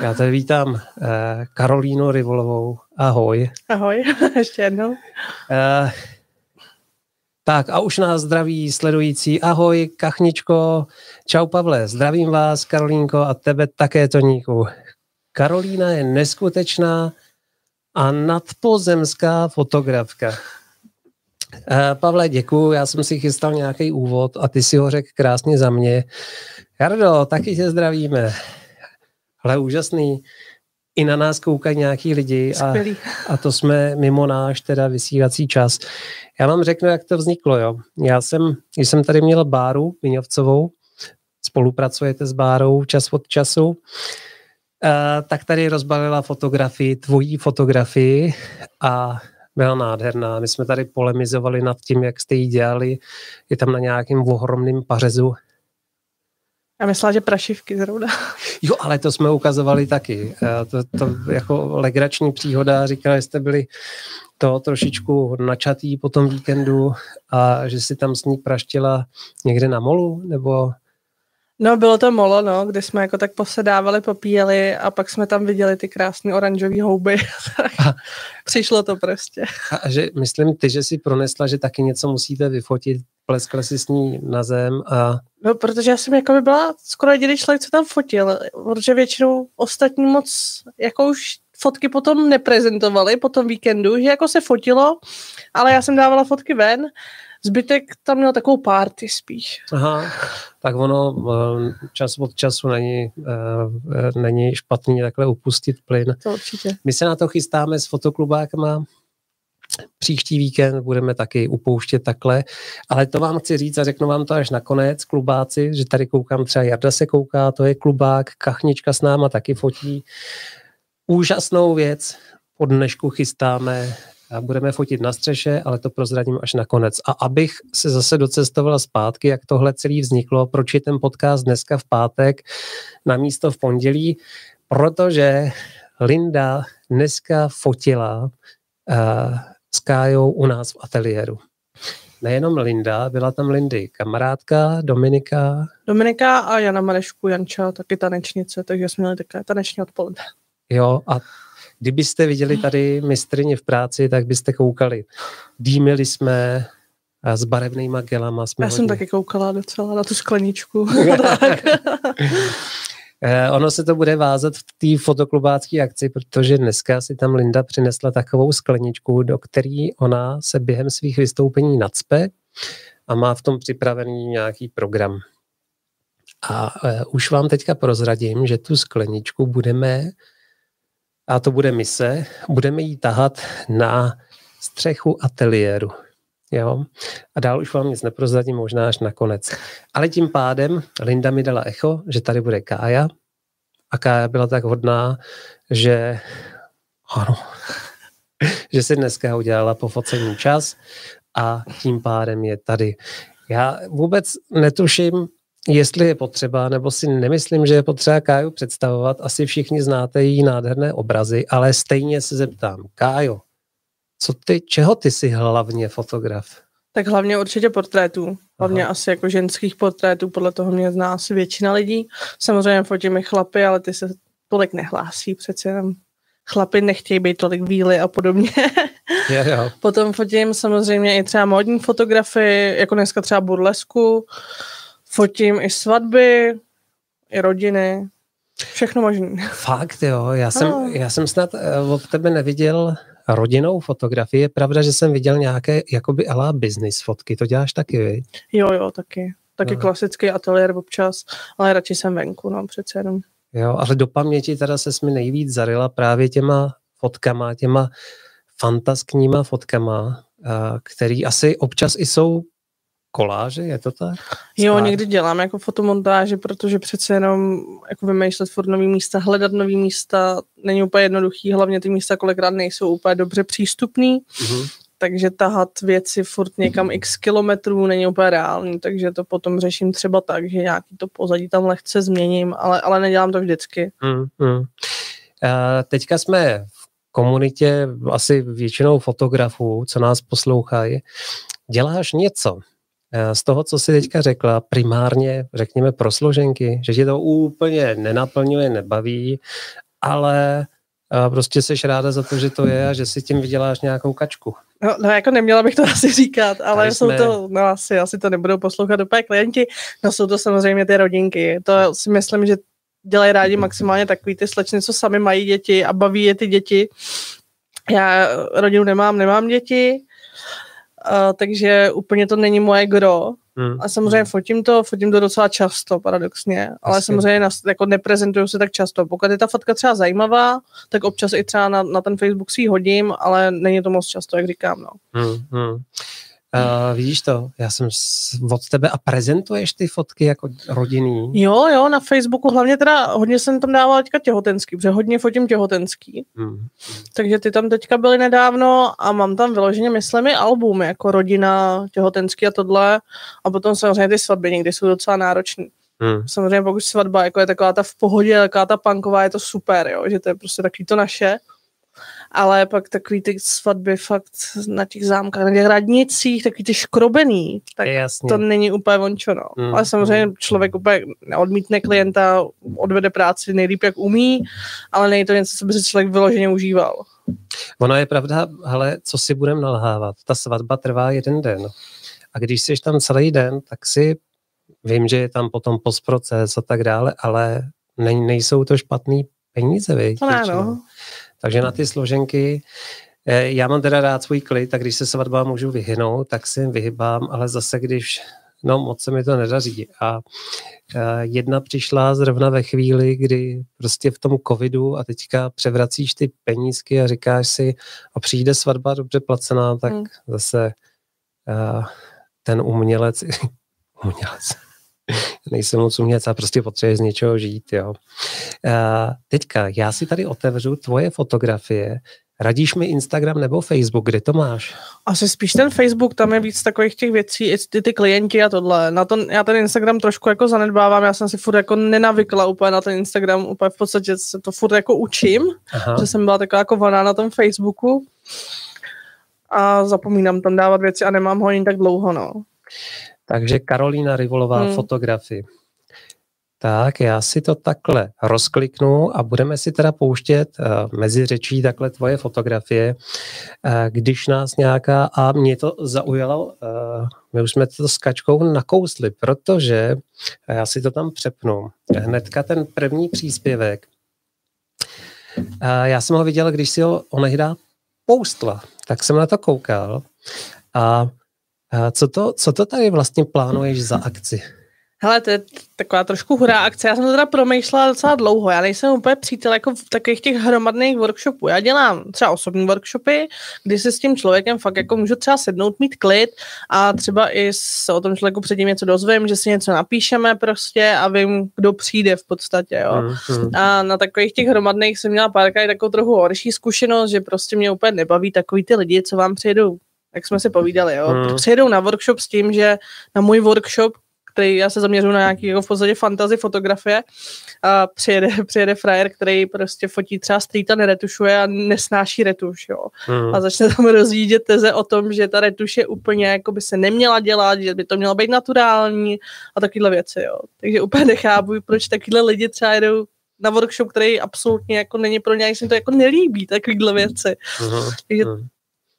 Já tady vítám uh, Karolínu Rivolovou. Ahoj. Ahoj, ještě jednou. Uh, tak a už nás zdraví sledující. Ahoj, Kachničko. Čau, Pavle. Zdravím vás, Karolínko, a tebe také, Toníku. Karolína je neskutečná a nadpozemská fotografka. Uh, Pavle, děkuju, já jsem si chystal nějaký úvod a ty si ho řekl krásně za mě. Jardo, taky tě zdravíme. Ale úžasný. I na nás koukají nějaký lidi a, a to jsme mimo náš teda vysílací čas. Já vám řeknu, jak to vzniklo. Jo. Já jsem, když jsem tady měl Báru Viňovcovou, spolupracujete s Bárou čas od času, uh, tak tady rozbalila fotografii, tvojí fotografii a byla nádherná. My jsme tady polemizovali nad tím, jak jste ji dělali. Je tam na nějakém ohromném pařezu já myslela, že prašivky zrovna. Jo, ale to jsme ukazovali taky. Eh, to, to jako legrační příhoda, říkali jste byli to trošičku načatý po tom víkendu a že si tam s ní praštila někde na molu, nebo... No, bylo to molo, no, kde jsme jako tak posedávali, popíjeli a pak jsme tam viděli ty krásné oranžové houby. A, Přišlo to prostě. A že, myslím ty, že si pronesla, že taky něco musíte vyfotit, pleskla si s ní na zem a... No, protože já jsem jako by byla skoro jediný člověk, co tam fotil, protože většinou ostatní moc jako už fotky potom neprezentovali po tom víkendu, že jako se fotilo, ale já jsem dávala fotky ven, zbytek tam měl takovou party spíš. Aha, tak ono eh, čas od času není, uh, není špatný takhle upustit plyn. To určitě. My se na to chystáme s fotoklubákama, Příští víkend budeme taky upouštět takhle, ale to vám chci říct a řeknu vám to až nakonec, klubáci, že tady koukám, třeba Jarda se kouká, to je klubák, Kachnička s náma taky fotí. Úžasnou věc, od dnešku chystáme a budeme fotit na střeše, ale to prozradím až nakonec. A abych se zase docestovala zpátky, jak tohle celý vzniklo, proč je ten podcast dneska v pátek na místo v pondělí, protože Linda dneska fotila uh, s Kájou u nás v ateliéru. Nejenom Linda, byla tam Lindy kamarádka, Dominika. Dominika a Jana Marešku, Janča, taky tanečnice, takže jsme měli také taneční odpoledne. Jo, a kdybyste viděli tady mistrině v práci, tak byste koukali. Dýmili jsme a s barevnýma gelama. Jsme Já hodně... jsem taky koukala docela na tu skleničku. Eh, ono se to bude vázat v té fotoklubácké akci, protože dneska si tam Linda přinesla takovou skleničku, do který ona se během svých vystoupení nadspe a má v tom připravený nějaký program. A uh, už vám teďka prozradím, že tu skleničku budeme, a to bude mise, budeme jí tahat na střechu ateliéru. Jo? A dál už vám nic neprozradím, možná až nakonec. Ale tím pádem Linda mi dala echo, že tady bude Kája. A Kája byla tak hodná, že ano, že si dneska udělala pofocení čas a tím pádem je tady. Já vůbec netuším, jestli je potřeba, nebo si nemyslím, že je potřeba Káju představovat. Asi všichni znáte její nádherné obrazy, ale stejně se zeptám. Kájo, co ty, čeho ty jsi hlavně fotograf? Tak hlavně určitě portrétů. Hlavně Aha. asi jako ženských portrétů, podle toho mě zná asi většina lidí. Samozřejmě fotím i chlapy, ale ty se tolik nehlásí, přece jenom chlapy nechtějí být tolik víly a podobně. Je, jo. Potom fotím samozřejmě i třeba modní fotografii, jako dneska třeba burlesku. Fotím i svatby, i rodiny, všechno možné. Fakt jo, já jsem, já jsem snad uh, od tebe neviděl rodinnou fotografii. Je pravda, že jsem viděl nějaké jakoby ala business fotky. To děláš taky, vy? Jo, jo, taky. Taky no. klasický ateliér občas, ale radši jsem venku, no, přece jenom. Jo, ale do paměti teda se mi nejvíc zarila právě těma fotkama, těma fantaskníma fotkama, který asi občas i jsou koláže, je to tak? Jo, někdy dělám jako fotomontáže, protože přece jenom jako vymýšlet furt nový místa, hledat nový místa není úplně jednoduchý, hlavně ty místa kolikrát nejsou úplně dobře přístupný, mm-hmm. takže tahat věci furt někam x kilometrů není úplně reálný, takže to potom řeším třeba tak, že nějaký to pozadí tam lehce změním, ale, ale nedělám to vždycky. Mm-hmm. Uh, teďka jsme v komunitě asi většinou fotografů, co nás poslouchají. Děláš něco, z toho, co jsi teďka řekla, primárně, řekněme, pro složenky, že tě to úplně nenaplňuje, nebaví, ale prostě seš ráda za to, že to je a že si tím vyděláš nějakou kačku. No, no jako neměla bych to asi říkat, ale Tady jsou jsme... to, no asi, asi to nebudou poslouchat úplně klienti, no jsou to samozřejmě ty rodinky. To si myslím, že dělají rádi maximálně takový ty slečny, co sami mají děti a baví je ty děti. Já rodinu nemám, nemám děti, uh, takže úplně to není moje gro. Hmm. A samozřejmě hmm. fotím to, fotím to docela často, paradoxně, ale Asi. samozřejmě na, jako neprezentuju se tak často. Pokud je ta fotka třeba zajímavá, tak občas i třeba na, na ten Facebook si hodím, ale není to moc často, jak říkám. No. Hmm, hmm. Uh, vidíš to, já jsem od tebe a prezentuješ ty fotky jako rodinný. Jo, jo, na Facebooku hlavně teda hodně jsem tam dával teďka těhotenský, protože hodně fotím těhotenský. Hmm. Takže ty tam teďka byly nedávno a mám tam vyloženě, myslím, i album jako rodina, těhotenský a tohle. A potom samozřejmě ty svatby někdy jsou docela náročné. Hmm. Samozřejmě pokud svatba jako je taková ta v pohodě, taková ta punková, je to super, jo, že to je prostě takový to naše ale pak takový ty svatby fakt na těch zámkách, na těch radnicích, takový ty škrobený, tak Jasně. to není úplně vončo, no. Mm, ale samozřejmě mm. člověk úplně neodmítne klienta, odvede práci nejlíp, jak umí, ale není to něco, co by se člověk vyloženě užíval. Ono je pravda, ale co si budeme nalhávat, ta svatba trvá jeden den. A když jsi tam celý den, tak si vím, že je tam potom postproces a tak dále, ale ne, nejsou to špatný peníze, víš? No, takže na ty složenky eh, já mám teda rád svůj klid, tak když se svatba můžu vyhnout, tak si jim vyhybám, ale zase když, no moc se mi to nedaří. A eh, jedna přišla zrovna ve chvíli, kdy prostě v tom covidu a teďka převracíš ty penízky a říkáš si, a přijde svatba dobře placená, tak hmm. zase uh, ten umělec, umělec, nejsem moc umělec a prostě potřebuje z něčeho žít, jo. Uh, teďka, já si tady otevřu tvoje fotografie, Radíš mi Instagram nebo Facebook, kde to máš? Asi spíš ten Facebook, tam je víc takových těch věcí, i ty, ty klienti a tohle. Na to, já ten Instagram trošku jako zanedbávám, já jsem si furt jako nenavykla úplně na ten Instagram, úplně v podstatě se to furt jako učím, Aha. že jsem byla taková jako vaná na tom Facebooku a zapomínám tam dávat věci a nemám ho ani tak dlouho, no. Takže Karolína Rivolová hmm. fotografii. Tak, já si to takhle rozkliknu a budeme si teda pouštět uh, mezi řečí takhle tvoje fotografie, uh, když nás nějaká, a mě to zaujalo, uh, my už jsme to s Kačkou nakousli, protože já si to tam přepnu. Hnedka ten první příspěvek, uh, já jsem ho viděl, když si ho onehdá poustla, tak jsem na to koukal a co to, co to tady vlastně plánuješ za akci? Hele, to je taková trošku hurá akce. Já jsem to teda promýšlela docela dlouho. Já nejsem úplně přítel jako v takových těch hromadných workshopů. Já dělám třeba osobní workshopy, kdy si s tím člověkem fakt jako můžu třeba sednout, mít klid a třeba i se o tom člověku předtím něco dozvím, že si něco napíšeme prostě a vím, kdo přijde v podstatě. Jo. Mm-hmm. A na takových těch hromadných jsem měla párkrát takovou trochu horší zkušenost, že prostě mě úplně nebaví takový ty lidi, co vám přijdou jak jsme si povídali, jo. Hmm. Přijedou na workshop s tím, že na můj workshop, který já se zaměřuji na nějaký jako v podstatě fantasy fotografie, a přijede, přijede frajer, který prostě fotí třeba street a neretušuje a nesnáší retuš, jo. Hmm. A začne tam rozjíždět teze o tom, že ta retuš je úplně, jako by se neměla dělat, že by to mělo být naturální a takovéhle věci, jo. Takže úplně nechápu, proč takovýhle lidi třeba jedou na workshop, který absolutně jako není pro ně, se to jako nelíbí, takovýhle věci. Uh-huh. Takže uh-huh.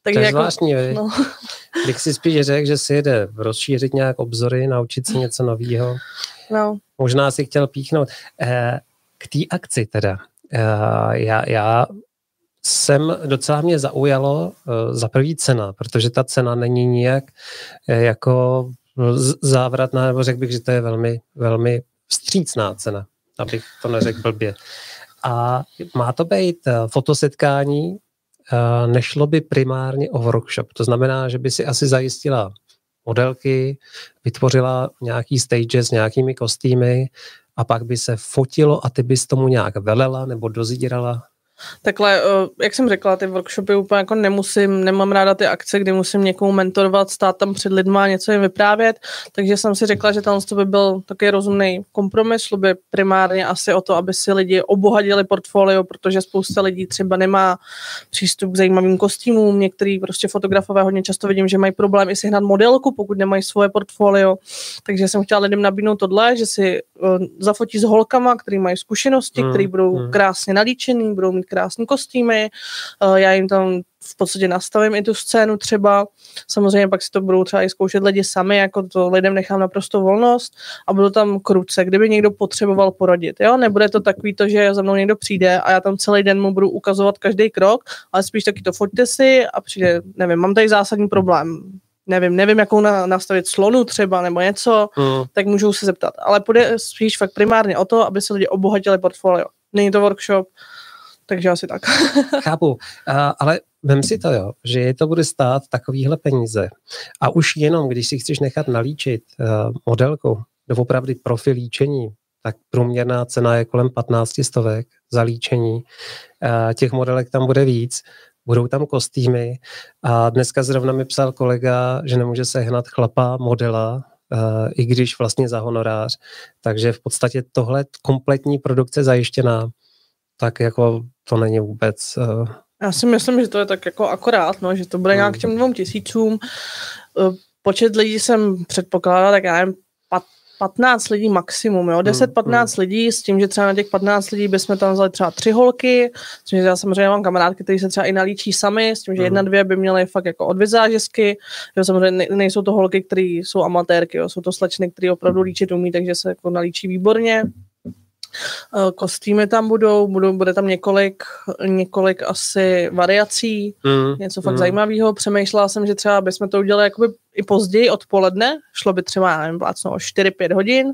Takže to je jako, zvláštní, no. Bych si spíš řekl, že si jede rozšířit nějak obzory, naučit se něco nového. No. Možná si chtěl píchnout. Eh, k té akci teda. Eh, já, já jsem docela mě zaujalo eh, za první cena, protože ta cena není nijak jako závratná, nebo řekl bych, že to je velmi, velmi vstřícná cena, abych to neřekl blbě. A má to být fotosetkání nešlo by primárně o workshop. To znamená, že by si asi zajistila modelky, vytvořila nějaký stage s nějakými kostýmy a pak by se fotilo a ty bys tomu nějak velela nebo dozírala Takhle, eh, jak jsem řekla, ty workshopy úplně jako nemusím, nemám ráda ty akce, kdy musím někomu mentorovat, stát tam před lidma a něco jim vyprávět, takže jsem si řekla, že tam to by byl taky rozumný kompromis, šlo by primárně asi o to, aby si lidi obohatili portfolio, protože spousta lidí třeba nemá přístup k zajímavým kostýmům, některý prostě fotografové hodně často vidím, že mají problém i sehnat modelku, pokud nemají svoje portfolio, takže jsem chtěla lidem nabídnout tohle, že si uh, zafotí s holkama, který mají zkušenosti, hmm. který budou hmm. krásně nalíčený, budou mít krásné kostýmy, eh, já jim tam v podstatě nastavím i tu scénu třeba. Samozřejmě pak si to budou třeba i zkoušet lidi sami, jako to lidem nechám naprosto volnost a budu tam kruce, kdyby někdo potřeboval poradit. Jo? Nebude to takový to, že za mnou někdo přijde a já tam celý den mu budu ukazovat každý krok, ale spíš taky to foťte si a přijde, nevím, mám tady zásadní problém, nevím, nevím, jakou na, nastavit slonu třeba nebo něco, mm. tak můžou se zeptat. Ale půjde spíš fakt primárně o to, aby se lidi obohatili portfolio. Není to workshop, takže asi tak. Chápu, uh, ale vem si to, jo, že je to bude stát takovýhle peníze. A už jenom, když si chceš nechat nalíčit uh, modelku, opravdu profil líčení, tak průměrná cena je kolem 15 stovek za líčení. Uh, těch modelek tam bude víc, budou tam kostýmy a dneska zrovna mi psal kolega, že nemůže sehnat chlapa modela, uh, i když vlastně za honorář. Takže v podstatě tohle kompletní produkce zajištěná tak jako to není vůbec... Uh... Já si myslím, že to je tak jako akorát, no, že to bude nějak k těm dvou tisícům. Eh, počet lidí jsem předpokládala, tak já nevím, 15 lidí maximum, jo, 10-15 hmm, hmm. lidí s tím, že třeba na těch 15 lidí bychom tam vzali třeba tři holky, s tím, že já samozřejmě mám kamarádky, které se třeba i nalíčí sami, s tím, že hmm. jedna, dvě by měly fakt jako od vizážisky, jo, samozřejmě nejsou to holky, které jsou amatérky, jo, jsou to slečny, které opravdu líčit umí, takže se jako nalíčí výborně. Eh, kostýmy tam budou, budou, bude tam několik, několik asi variací, mm, něco fakt mm. zajímavého. Přemýšlela jsem, že třeba bychom to udělali jakoby i později odpoledne, šlo by třeba, já nevím, plácno o 4-5 hodin,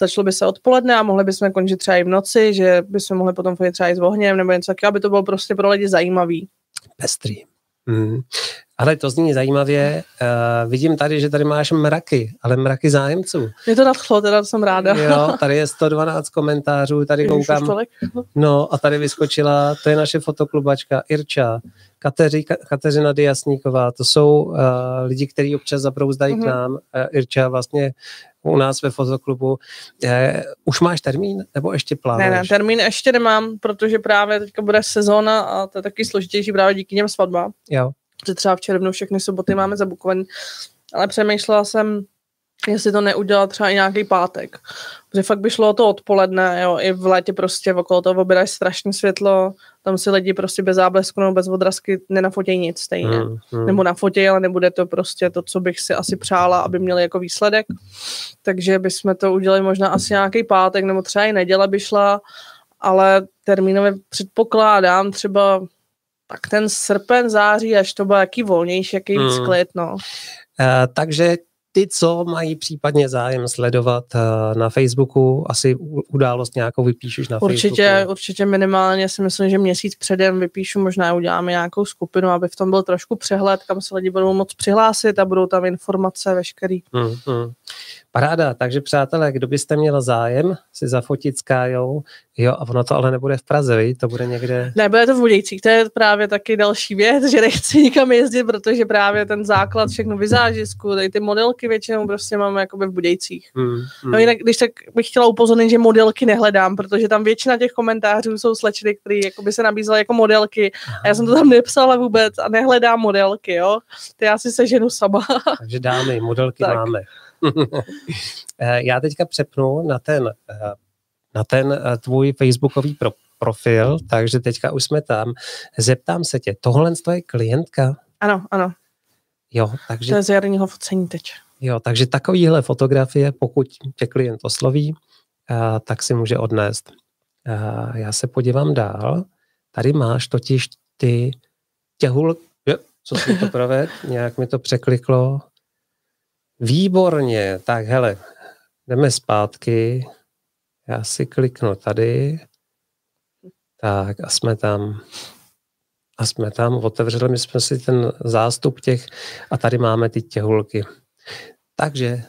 začalo by se odpoledne a mohli bychom končit třeba i v noci, že bychom mohli potom chodit třeba i s ohněm nebo něco takového, aby to bylo prostě pro lidi zajímavý. Pestrý. Mm. Ale to zní zajímavě. Uh, vidím tady, že tady máš mraky, ale mraky zájemců. Je to nadchlo, teda jsem ráda. jo, tady je 112 komentářů, tady koukám. No a tady vyskočila, to je naše fotoklubačka Irča, Kateři, Kateřina Diasníková, to jsou uh, lidi, kteří občas zabrouzdají mm-hmm. k mhm. nám. Uh, Irča vlastně u nás ve fotoklubu. Eh, už máš termín nebo ještě plánuješ? Ne, ne, termín ještě nemám, protože právě teďka bude sezóna a to je taky složitější právě díky něm svatba. Jo. Že třeba v červnu všechny soboty máme zabukované. Ale přemýšlela jsem, jestli to neudělat třeba i nějaký pátek. Protože fakt by šlo o to odpoledne, jo, i v létě prostě okolo toho oběda je strašně světlo, tam si lidi prostě bez záblesku nebo bez odrazky nenafotí nic stejně. Hmm, hmm. Nebo nafotí, ale nebude to prostě to, co bych si asi přála, aby měli jako výsledek. Takže bychom to udělali možná asi nějaký pátek, nebo třeba i neděle by šla, ale termínově předpokládám třeba tak ten srpen, září, až to bude jaký volnější, jaký hmm. klid, no. Uh, takže ty, co mají případně zájem sledovat uh, na Facebooku, asi událost nějakou vypíšeš na určitě, Facebooku? Určitě minimálně si myslím, že měsíc předem vypíšu, možná uděláme nějakou skupinu, aby v tom byl trošku přehled, kam se lidi budou moc přihlásit a budou tam informace veškerý. Hmm, hmm. Paráda, takže přátelé, kdo byste měl zájem si zafotit s Kájou, jo, a ono to ale nebude v Praze, ví? to bude někde... Nebude to v Budějcích, to je právě taky další věc, že nechci nikam jezdit, protože právě ten základ, všechno vizážisku, tady ty modelky většinou prostě máme jakoby v Budějcích. Hmm, hmm. No jinak, když tak bych chtěla upozornit, že modelky nehledám, protože tam většina těch komentářů jsou slečny, které jakoby se nabízely jako modelky a já jsem to tam nepsala vůbec a nehledám modelky, jo. Ty já si seženu sama. Takže dámy, modelky tak. máme. Eh, já teďka přepnu na ten, eh, na ten eh, tvůj facebookový pro, profil, takže teďka už jsme tam. Zeptám se tě, tohle je klientka? Ano, ano. Jo, takže... To je z jarního focení teď. Jo, takže takovýhle fotografie, pokud tě klient osloví, tak si může odnést. Já se podívám dál. Tady máš totiž ty těhul... Jo, co si to proved? Nějak mi to překliklo. Výborně, tak hele, jdeme zpátky. Já si kliknu tady. Tak a jsme tam. A jsme tam, otevřeli my jsme si ten zástup těch a tady máme ty těhulky. Takže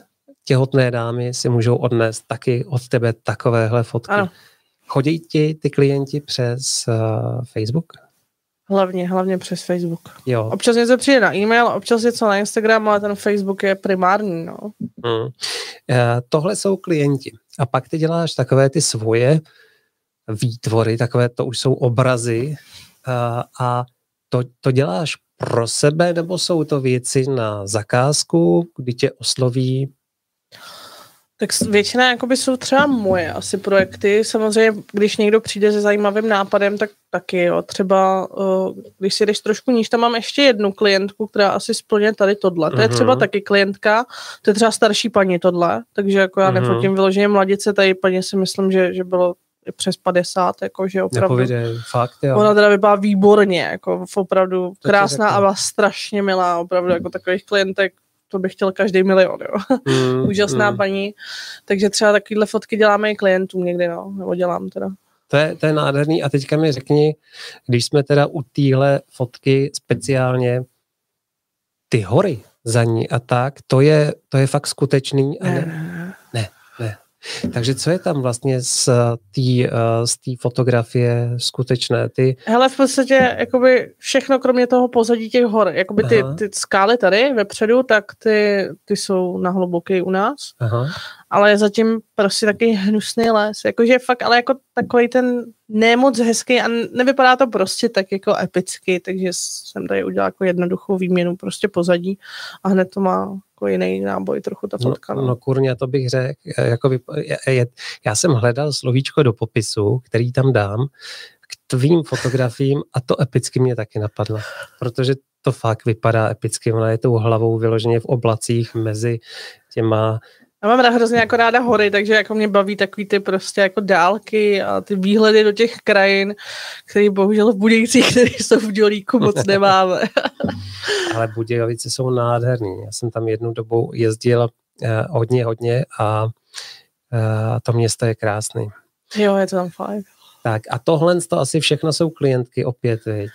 těhotné dámy si můžou odnést taky od tebe takovéhle fotky. Ano. chodí ti ty klienti přes uh, Facebook? Hlavně, hlavně přes Facebook. Jo. Občas něco přijde na e-mail, občas něco na Instagram, ale ten Facebook je primární, no. Hmm. Uh, tohle jsou klienti. A pak ty děláš takové ty svoje výtvory, takové to už jsou obrazy uh, a to, to děláš pro sebe, nebo jsou to věci na zakázku, kdy tě osloví tak většina jakoby jsou třeba moje asi projekty. Samozřejmě, když někdo přijde se zajímavým nápadem, tak taky jo. Třeba, uh, když si jdeš trošku níž, tam mám ještě jednu klientku, která asi splně tady tohle. To je třeba mhm. taky klientka, to je třeba starší paní tohle, takže jako já uh-huh. nefotím vyloženě mladice, tady paní si myslím, že, že bylo přes 50, jako, že opravdu. Nepovědej, fakt, jo. Ona teda vypadá výborně, jako opravdu krásná a byla strašně milá, opravdu jako takových klientek to bych chtěl každý milion, jo. Mm, Úžasná mm. paní. Takže třeba takovýhle fotky děláme i klientům někdy, no, nebo dělám teda. To je, to je nádherný. A teďka mi řekni, když jsme teda u téhle fotky speciálně ty hory za ní a tak, to je, to je fakt skutečný? A ne. Takže co je tam vlastně z té z tý fotografie skutečné? Ty... Hele, v podstatě jakoby všechno, kromě toho pozadí těch hor, jakoby ty, ty skály tady vepředu, tak ty, ty jsou na hluboký u nás. Aha. Ale zatím prostě taky hnusný les. Jakože fakt, ale jako takový ten nemoc hezký a nevypadá to prostě tak jako epicky, takže jsem tady udělal jako jednoduchou výměnu prostě pozadí a hned to má jako jiný náboj trochu ta fotka. No, no, no kurně, to bych řekl. Jako by, je, já jsem hledal slovíčko do popisu, který tam dám k tvým fotografiím a to epicky mě taky napadlo, protože to fakt vypadá epicky. Ona je tou hlavou vyloženě v oblacích mezi těma já mám hrozně jako ráda hory, takže jako mě baví takový ty prostě jako dálky a ty výhledy do těch krajin, které bohužel v Budějcích, které jsou v Dělíku, moc nemáme. Ale Budějovice jsou nádherný. Já jsem tam jednu dobu jezdil eh, hodně, hodně a eh, to město je krásný. Jo, je to tam fajn. Tak a tohle to asi všechno jsou klientky opět, viď?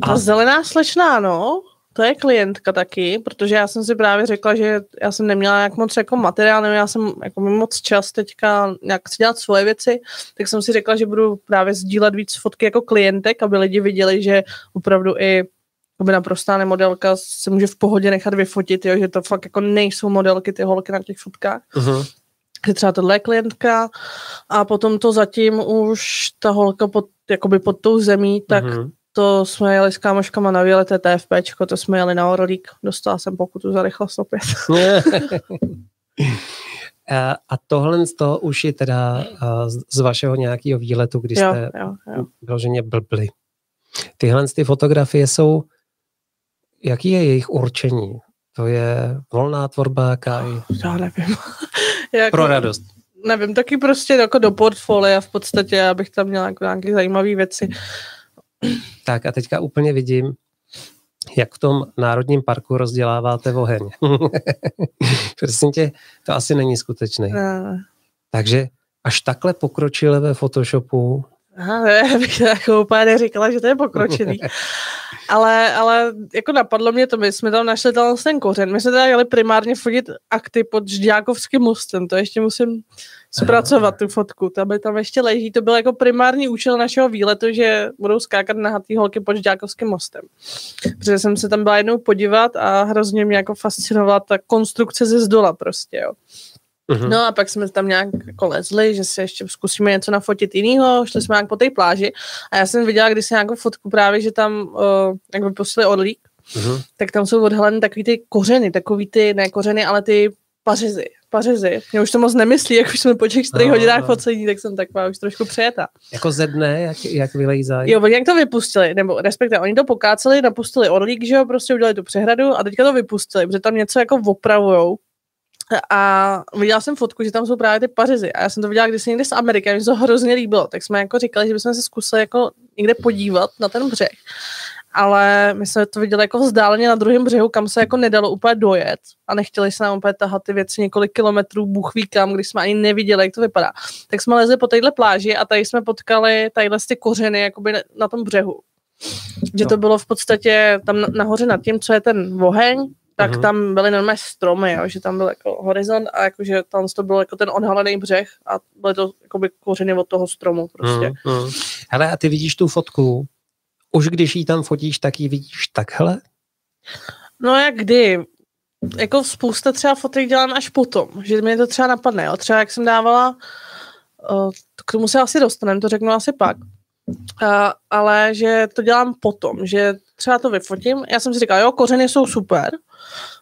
A... Ta zelená slečná, no, to je klientka taky, protože já jsem si právě řekla, že já jsem neměla jak moc jako materiál, nebo já jsem jako moc čas teďka nějak si dělat svoje věci, tak jsem si řekla, že budu právě sdílet víc fotky jako klientek, aby lidi viděli, že opravdu i by naprostá nemodelka se může v pohodě nechat vyfotit, jo, že to fakt jako nejsou modelky ty holky na těch fotkách. Uh-huh. Že třeba tohle je klientka a potom to zatím už ta holka pod, jakoby pod tou zemí, tak uh-huh to jsme jeli s kámoškama na výlete TFPčko, to jsme jeli na Orlík, dostala jsem pokutu za rychlost opět. a tohle z toho už je teda z vašeho nějakého výletu, kdy jste jo, jo, vyloženě blbli. Tyhle ty fotografie jsou, jaký je jejich určení? To je volná tvorba, jaká je? Já nevím. jako, Pro radost. Nevím, taky prostě jako do portfolia v podstatě, abych tam měla jako nějaké zajímavé věci. Tak a teďka úplně vidím, jak v tom národním parku rozděláváte oheň. Prosím tě, to asi není skutečné. No. Takže až takhle pokročilé ve Photoshopu. Aha, ne, bych jako úplně neříkala, že to je pokročilý. ale, ale jako napadlo mě to, my jsme tam našli ten kořen. My jsme teda jeli primárně fotit akty pod Žďákovským mostem, to ještě musím zpracovat tu fotku, to by tam ještě leží. To byl jako primární účel našeho výletu, že budou skákat na hatý holky pod Žďákovským mostem. Protože jsem se tam byla jednou podívat a hrozně mě jako fascinovala ta konstrukce ze zdola prostě, jo. Uh-huh. No a pak jsme tam nějak jako lezli, že si ještě zkusíme něco nafotit jinýho, šli jsme nějak po té pláži a já jsem viděla když se nějakou fotku právě, že tam uh, jak vypustili odlík, uh-huh. tak tam jsou odhaleny takový ty kořeny, takový ty, ne kořeny, ale ty pařezy, pařezy. Mě už to moc nemyslí, jak už jsme po těch 4 no, hodinách no. focení, tak jsem taková už trošku přejeta. Jako ze dne, jak, jak vylejzají? Jo, oni jak to vypustili, nebo respektive oni to pokáceli, napustili odlík, že jo, prostě udělali tu přehradu a teďka to vypustili, protože tam něco jako opravujou, a viděla jsem fotku, že tam jsou právě ty pařezy. A já jsem to viděla kdysi někde z Ameriky a mi to hrozně líbilo. Tak jsme jako říkali, že bychom se zkusili jako někde podívat na ten břeh. Ale my jsme to viděli jako vzdáleně na druhém břehu, kam se jako nedalo úplně dojet a nechtěli se nám úplně tahat ty věci několik kilometrů, Bůh ví kam, když jsme ani neviděli, jak to vypadá. Tak jsme lezli po téhle pláži a tady jsme potkali tadyhle ty kořeny jakoby na tom břehu. Že to bylo v podstatě tam nahoře nad tím, co je ten oheň, tak uh-huh. tam byly normálně stromy, jo, že tam byl jako horizont a jakože tam to byl jako ten odhalený břeh a byly to jakoby kořeny od toho stromu prostě. Uh-huh. Hele, a ty vidíš tu fotku, už když ji tam fotíš, tak ji vidíš takhle? No jak kdy? Jako spousta třeba fotek dělám až potom, že mi to třeba napadne, jo. Třeba jak jsem dávala, uh, k tomu se asi dostaneme, to řeknu asi pak, uh, ale že to dělám potom, že třeba to vyfotím. Já jsem si říkala, jo, kořeny jsou super,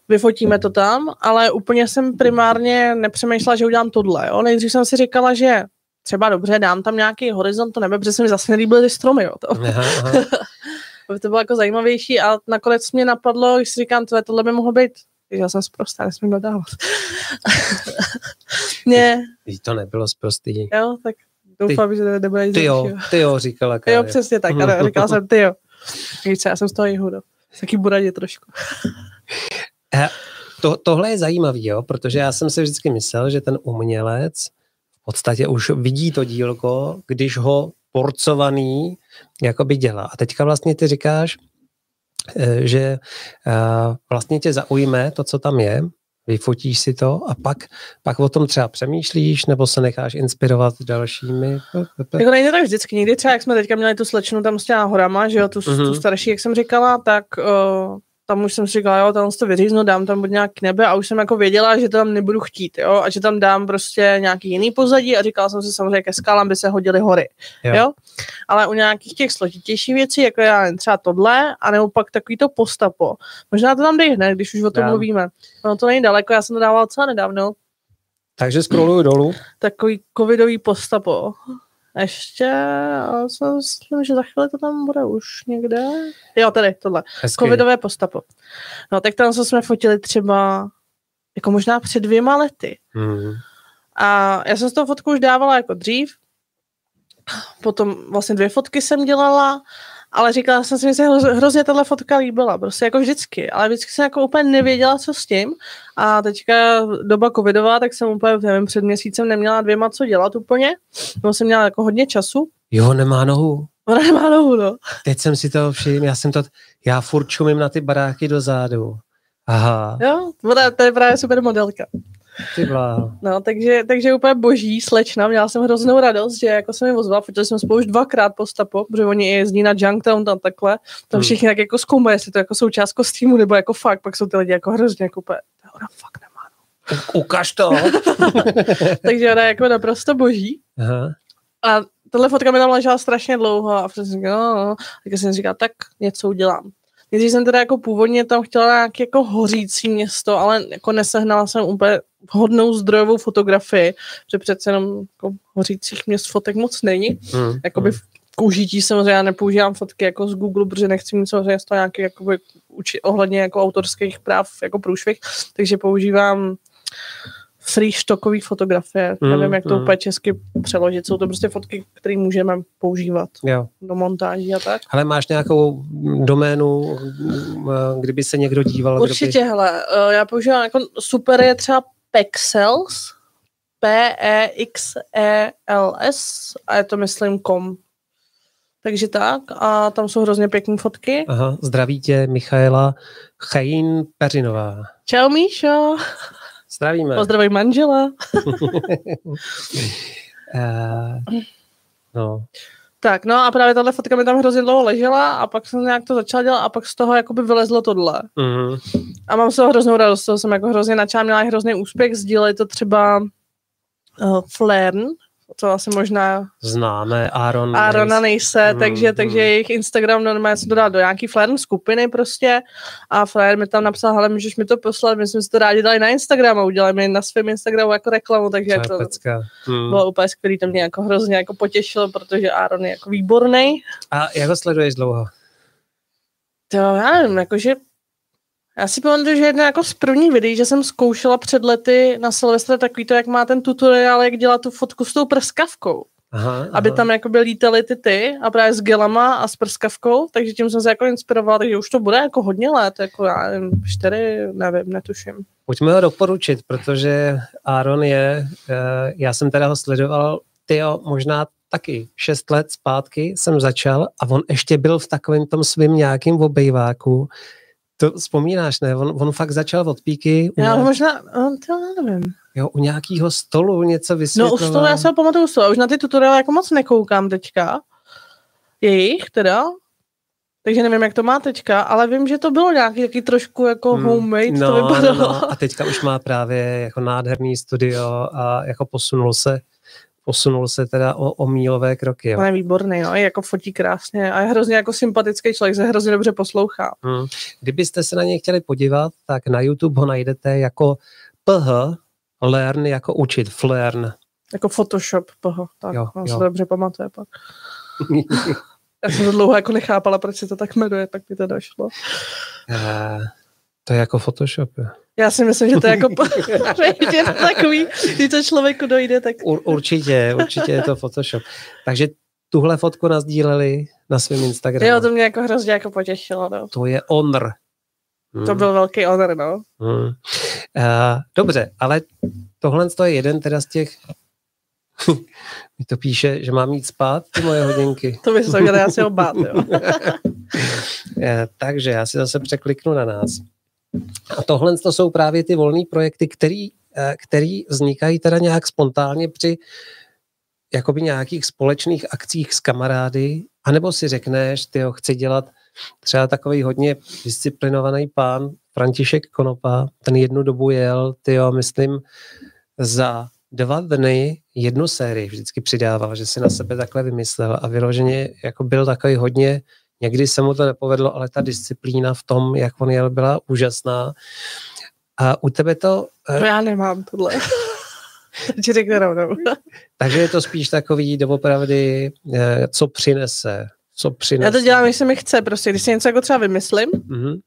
vyfotíme to tam, ale úplně jsem primárně nepřemýšlela, že udělám tohle. Jo. Nejdřív jsem si říkala, že třeba dobře, dám tam nějaký horizont, to nebe, protože se mi zase nelíbily ty stromy. Jo, to. Aha, aha. to bylo jako zajímavější a nakonec mě napadlo, když si říkám, tohle, tohle by mohlo být já jsem zprostá, nesmím dodávat. ne. To nebylo zprostý. Jo, tak doufám, ty, že to nebude nic Ty jo, ty jo, říkala Kája. Jo, přesně tak, ano, říkala jsem ty jo. Více, já jsem z toho jihu, no. Taky buradě trošku. to, tohle je zajímavý, jo, protože já jsem si vždycky myslel, že ten umělec v podstatě už vidí to dílko, když ho porcovaný jakoby dělá. A teďka vlastně ty říkáš, eh, že eh, vlastně tě zaujme to, co tam je, vyfotíš si to a pak, pak o tom třeba přemýšlíš nebo se necháš inspirovat dalšími. Jako nejde tak vždycky. Někdy třeba, jak jsme teďka měli tu slečnu tam s těma horama, že jo, tu, mm-hmm. tu mhm. starší, jak jsem říkala, tak uh, tam už jsem si říkala, jo, tam to vyříznu, dám tam buď nějaký nebe a už jsem jako věděla, že to tam nebudu chtít, jo, a že tam dám prostě nějaký jiný pozadí a říkala jsem si samozřejmě, ke skálám by se hodily hory, jo. jo? Ale u nějakých těch složitějších věcí, jako já třeba tohle, a pak takový to postapo, možná to tam dej hned, když už o tom já. mluvíme. No to není daleko, já jsem to dával docela nedávno. Takže scrolluju dolů. Takový covidový postapo. Ještě, ale jsem myslím, že za chvíli to tam bude už někde. Jo, tady, tohle. Hezky. Covidové postapo. No, tak tam jsme fotili třeba jako možná před dvěma lety. Mm. A já jsem z toho fotku už dávala jako dřív. Potom vlastně dvě fotky jsem dělala ale říkala jsem si, že se hrozně tahle fotka líbila, prostě jako vždycky, ale vždycky jsem jako úplně nevěděla, co s tím a teďka doba covidová, tak jsem úplně, nevím, před měsícem neměla dvěma co dělat úplně, no jsem měla jako hodně času. Jo, nemá nohu. Ona nemá nohu, no. Teď jsem si to všiml, já jsem to, já furt čumím na ty baráky do zádu. Aha. Jo, to je právě super modelka. Ty No, takže, takže úplně boží slečna, měla jsem hroznou radost, že jako jsem mi ozval, protože jsme spolu už dvakrát po stapu, protože oni jezdí na Junktown tam takhle, tam hmm. všichni tak jako zkoumají, jestli to jako součást kostýmu, nebo jako fakt, pak jsou ty lidi jako hrozně jako úplně, ona fakt nemá. No. Ukaž to. takže ona je jako naprosto boží. Aha. A tohle fotka mi tam ležela strašně dlouho a jsem říkal, no, no. tak jsem říkal, tak něco udělám. Když jsem teda jako původně tam chtěla nějaké jako hořící město, ale jako nesehnala jsem úplně hodnou zdrojovou fotografii, že přece jenom jako hořících měst fotek moc není. Hmm. Jakoby hmm. k užití samozřejmě já nepoužívám fotky jako z Google, protože nechci mít samozřejmě z toho nějaký jakoby, uči, ohledně jako autorských práv jako průšvih, takže používám free stockový fotografie. Mm, Nevím, jak to mm. úplně česky přeložit. Jsou to prostě fotky, které můžeme používat jo. do montáží a tak. Ale máš nějakou doménu, kdyby se někdo díval? Určitě, by... hele, eh, já používám jako super je třeba Pexels, P-E-X-E-L-S a je to myslím kom. Takže tak a tam jsou hrozně pěkné fotky. Aha, zdraví tě Michaela Chajin Peřinová. Čau Míšo. Zdravíme. Pozdravuj manžela. uh, no. Tak, no a právě tahle fotka mi tam hrozně dlouho ležela a pak jsem nějak to začala dělat a pak z toho jakoby vylezlo tohle. Mm. A mám z toho hroznou radost, toho jsem jako hrozně načala, měla hrozný úspěch, sdíleli to třeba uh, Flern, to asi možná... Známe, Aaron. Aarona nejse, mm, takže, mm. takže jejich Instagram normálně se dodal do nějaký Flare skupiny prostě a Flare mi tam napsal, hele, můžeš mi to poslat, my jsme si to rádi dali na Instagram a udělali mi na svém Instagramu jako reklamu, takže to mm. bylo úplně skvělý, to mě jako hrozně jako potěšilo, protože Aaron je jako výborný. A jak ho sleduješ dlouho? To já nevím, jakože já si pamatuju, že jedna jako z prvních videí, že jsem zkoušela před lety na Silvestra takový to, jak má ten tutoriál, jak dělat tu fotku s tou prskavkou. Aha, aha. aby tam jako by lítaly ty ty a právě s gelama a s prskavkou, takže tím jsem se jako inspirovala, takže už to bude jako hodně let, jako já nevím, čtyři, nevím, netuším. Pojďme ho doporučit, protože Aaron je, eh, já jsem teda ho sledoval, tyjo, možná taky šest let zpátky jsem začal a on ještě byl v takovém tom svým nějakým obejváku, To vzpomínáš, ne? On, on fakt začal od píky. Já nějak... možná, on, to nevím. Jo, u nějakého stolu něco vysvětloval. No u stolu, já se ho pamatuju stolu. Už na ty tutoriály jako moc nekoukám teďka. Jejich teda. Takže nevím, jak to má teďka, ale vím, že to bylo nějaký taky trošku jako hmm. homemade, no, to vypadalo. No, no. A teďka už má právě jako nádherný studio a jako posunul se posunul se teda o, o mílové kroky. Jo. On je výborný, no, je jako fotí krásně a je hrozně jako sympatický člověk, se hrozně dobře poslouchá. Hmm. Kdybyste se na něj chtěli podívat, tak na YouTube ho najdete jako PH Learn, jako učit, Flearn. Jako Photoshop, PH, tak, jo, on jo. se dobře pamatuje pak. Já jsem to dlouho jako nechápala, proč se to tak jmenuje, tak mi to došlo. Uh, to je jako Photoshop. Je. Já si myslím, že to je jako že to takový, když to člověku dojde, tak... Ur, určitě, určitě je to Photoshop. Takže tuhle fotku nazdíleli na svém Instagramu. Jo, to mě jako hrozně jako potěšilo. No. To je honor. Hmm. To byl velký honor, no. Hmm. Uh, dobře, ale tohle je jeden teda z těch mi to píše, že mám mít spát, ty moje hodinky. to by se měl asi obát, jo. Eh, takže já si zase překliknu na nás. A tohle to jsou právě ty volné projekty, který, eh, který vznikají teda nějak spontánně při jakoby nějakých společných akcích s kamarády, anebo si řekneš, ty chci dělat třeba takový hodně disciplinovaný pán František Konopa, ten jednu dobu jel, ty myslím, za dva dny jednu sérii vždycky přidával, že si na sebe takhle vymyslel a vyloženě jako byl takový hodně, někdy se mu to nepovedlo, ale ta disciplína v tom, jak on jel, byla úžasná. A u tebe to... Eh, to já nemám tohle. Takže řekne rovnou. Takže je to spíš takový doopravdy, eh, co přinese, co přinese. Já to dělám, když se mi chce, prostě, když si něco jako třeba vymyslím, mm-hmm.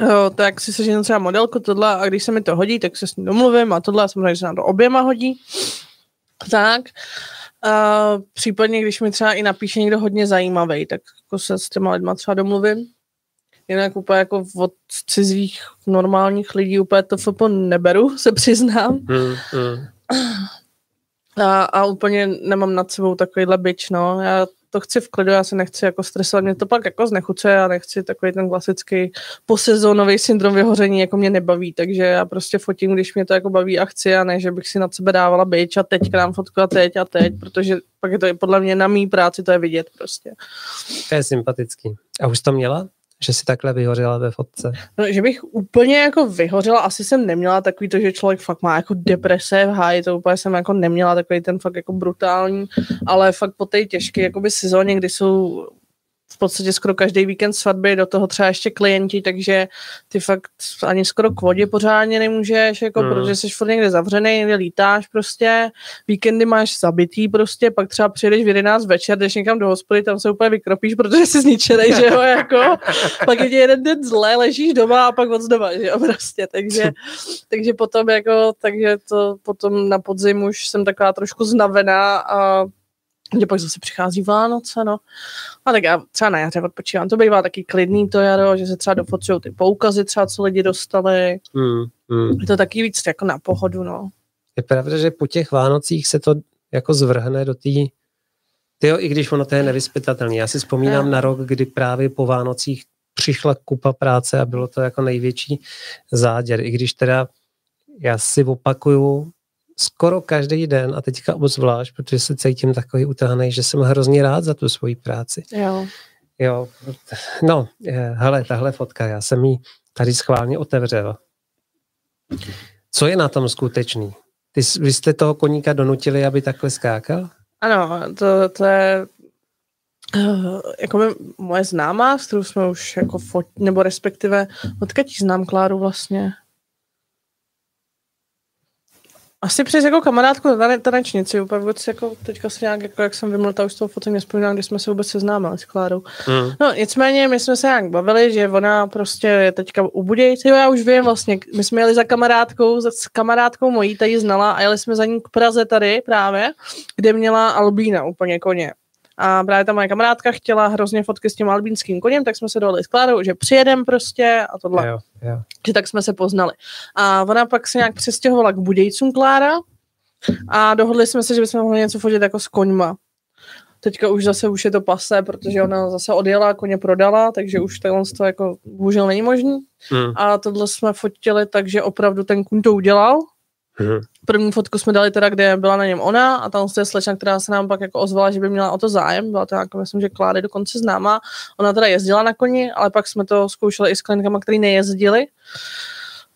Jo, tak si seženu třeba modelku tohle a když se mi to hodí, tak se s ní domluvím a tohle samozřejmě se nám to oběma hodí. Tak. A případně, když mi třeba i napíše někdo hodně zajímavý, tak jako se s těma lidma třeba domluvím. Jinak úplně jako od cizích normálních lidí úplně to FP neberu, se přiznám. Mm, mm. A, a úplně nemám nad sebou takovýhle byč, no. Já to chci v klidu, já se nechci jako stresovat, mě to pak jako znechuce a nechci takový ten klasický posezónový syndrom vyhoření, jako mě nebaví, takže já prostě fotím, když mě to jako baví a chci a ne, že bych si nad sebe dávala byč a teď krám fotku a teď a teď, protože pak je to podle mě na mý práci, to je vidět prostě. To je sympatický. A už to měla? Že si takhle vyhořela ve fotce? No, že bych úplně jako vyhořela, asi jsem neměla takový to, že člověk fakt má jako deprese v háji, to úplně jsem jako neměla takový ten fakt jako brutální, ale fakt po té těžké jakoby sezóně, kdy jsou v podstatě skoro každý víkend svatby, do toho třeba ještě klienti, takže ty fakt ani skoro k vodě pořádně nemůžeš, jako, hmm. protože jsi furt někde zavřený, někde lítáš prostě, víkendy máš zabitý prostě, pak třeba přijedeš v 11 večer, jdeš někam do hospody, tam se úplně vykropíš, protože jsi zničený, že jo, jako, pak je jeden den zlé, ležíš doma a pak od doma, že jo, prostě, takže, takže potom jako, takže to potom na podzim už jsem taková trošku znavená a kde pak zase přichází Vánoce, no. A tak já třeba na jaře odpočívám. To bývá taky klidný to jaro, že se třeba dofocují ty poukazy třeba, co lidi dostali. Mm, mm. Je to taky víc jako na pohodu, no. Je pravda, že po těch Vánocích se to jako zvrhne do té Jo, i když ono to je nevyspytatelné. Já si vzpomínám na rok, kdy právě po Vánocích přišla kupa práce a bylo to jako největší záděr. I když teda já si opakuju, skoro každý den a teďka obzvlášť, protože se cítím takový utahaný, že jsem hrozně rád za tu svoji práci. Jo. Jo, no, hele, tahle fotka, já jsem ji tady schválně otevřel. Co je na tom skutečný? Ty, vy jste toho koníka donutili, aby takhle skákal? Ano, to, to je uh, jako by moje známá, s kterou jsme už jako fot, nebo respektive, odkud znám Kláru vlastně? Asi přes jako kamarádku na tanečnici, úplně vůbec jako teďka se nějak, jako jak jsem vymlta už z toho fotu nespomínám, když jsme se vůbec seznámili s Klárou. Mm. No nicméně my jsme se nějak bavili, že ona prostě je teďka u Budějci, jo já už vím vlastně, my jsme jeli za kamarádkou, za, s kamarádkou mojí, tady znala a jeli jsme za ní k Praze tady právě, kde měla Albína úplně koně. A právě ta moje kamarádka chtěla hrozně fotky s tím albínským koněm, tak jsme se dohodli s Klárou, že přijedem prostě a tohle. Jo, jo. Že tak jsme se poznali. A ona pak se nějak přestěhovala k Budějcům Klára a dohodli jsme se, že bychom mohli něco fotit jako s koňma. Teďka už zase už je to pase, protože ona zase odjela, koně prodala, takže už tohle to jako bohužel není možný. Hmm. A tohle jsme fotili, takže opravdu ten kuň to udělal. Hmm. První fotku jsme dali teda, kde byla na něm ona a tam je slečna, která se nám pak jako ozvala, že by měla o to zájem. Byla to jako, myslím, že Klády dokonce známá. Ona teda jezdila na koni, ale pak jsme to zkoušeli i s klientkama, který nejezdili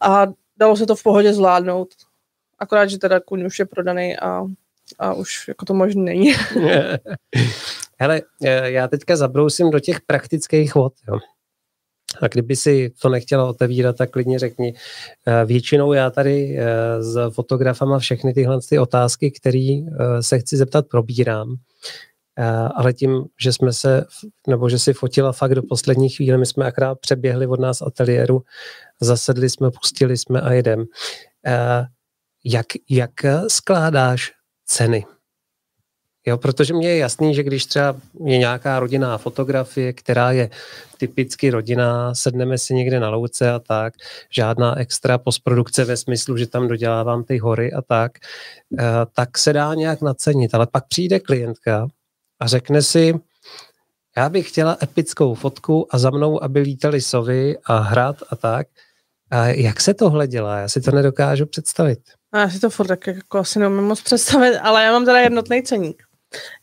a dalo se to v pohodě zvládnout. Akorát, že teda kuň už je prodaný a, a už jako to možné není. Hele, já teďka zabrousím do těch praktických vod. Jo. A kdyby si to nechtěla otevírat, tak klidně řekni. E, většinou já tady e, s fotografama všechny tyhle ty otázky, které se chci zeptat, probírám. Ale tím, že jsme se, nebo že si fotila fakt do poslední chvíle, my jsme akrát přeběhli od nás ateliéru, zasedli jsme, pustili jsme a jedem. Jak, jak skládáš ceny? Jo, protože mně je jasný, že když třeba je nějaká rodinná fotografie, která je typicky rodinná, sedneme si někde na louce a tak, žádná extra postprodukce ve smyslu, že tam dodělávám ty hory a tak, eh, tak se dá nějak nacenit. Ale pak přijde klientka a řekne si, já bych chtěla epickou fotku a za mnou, aby lítali sovy a hrad a tak. A jak se tohle dělá? Já si to nedokážu představit. Já si to furt tak jako asi neumím moc představit, ale já mám teda jednotný ceník.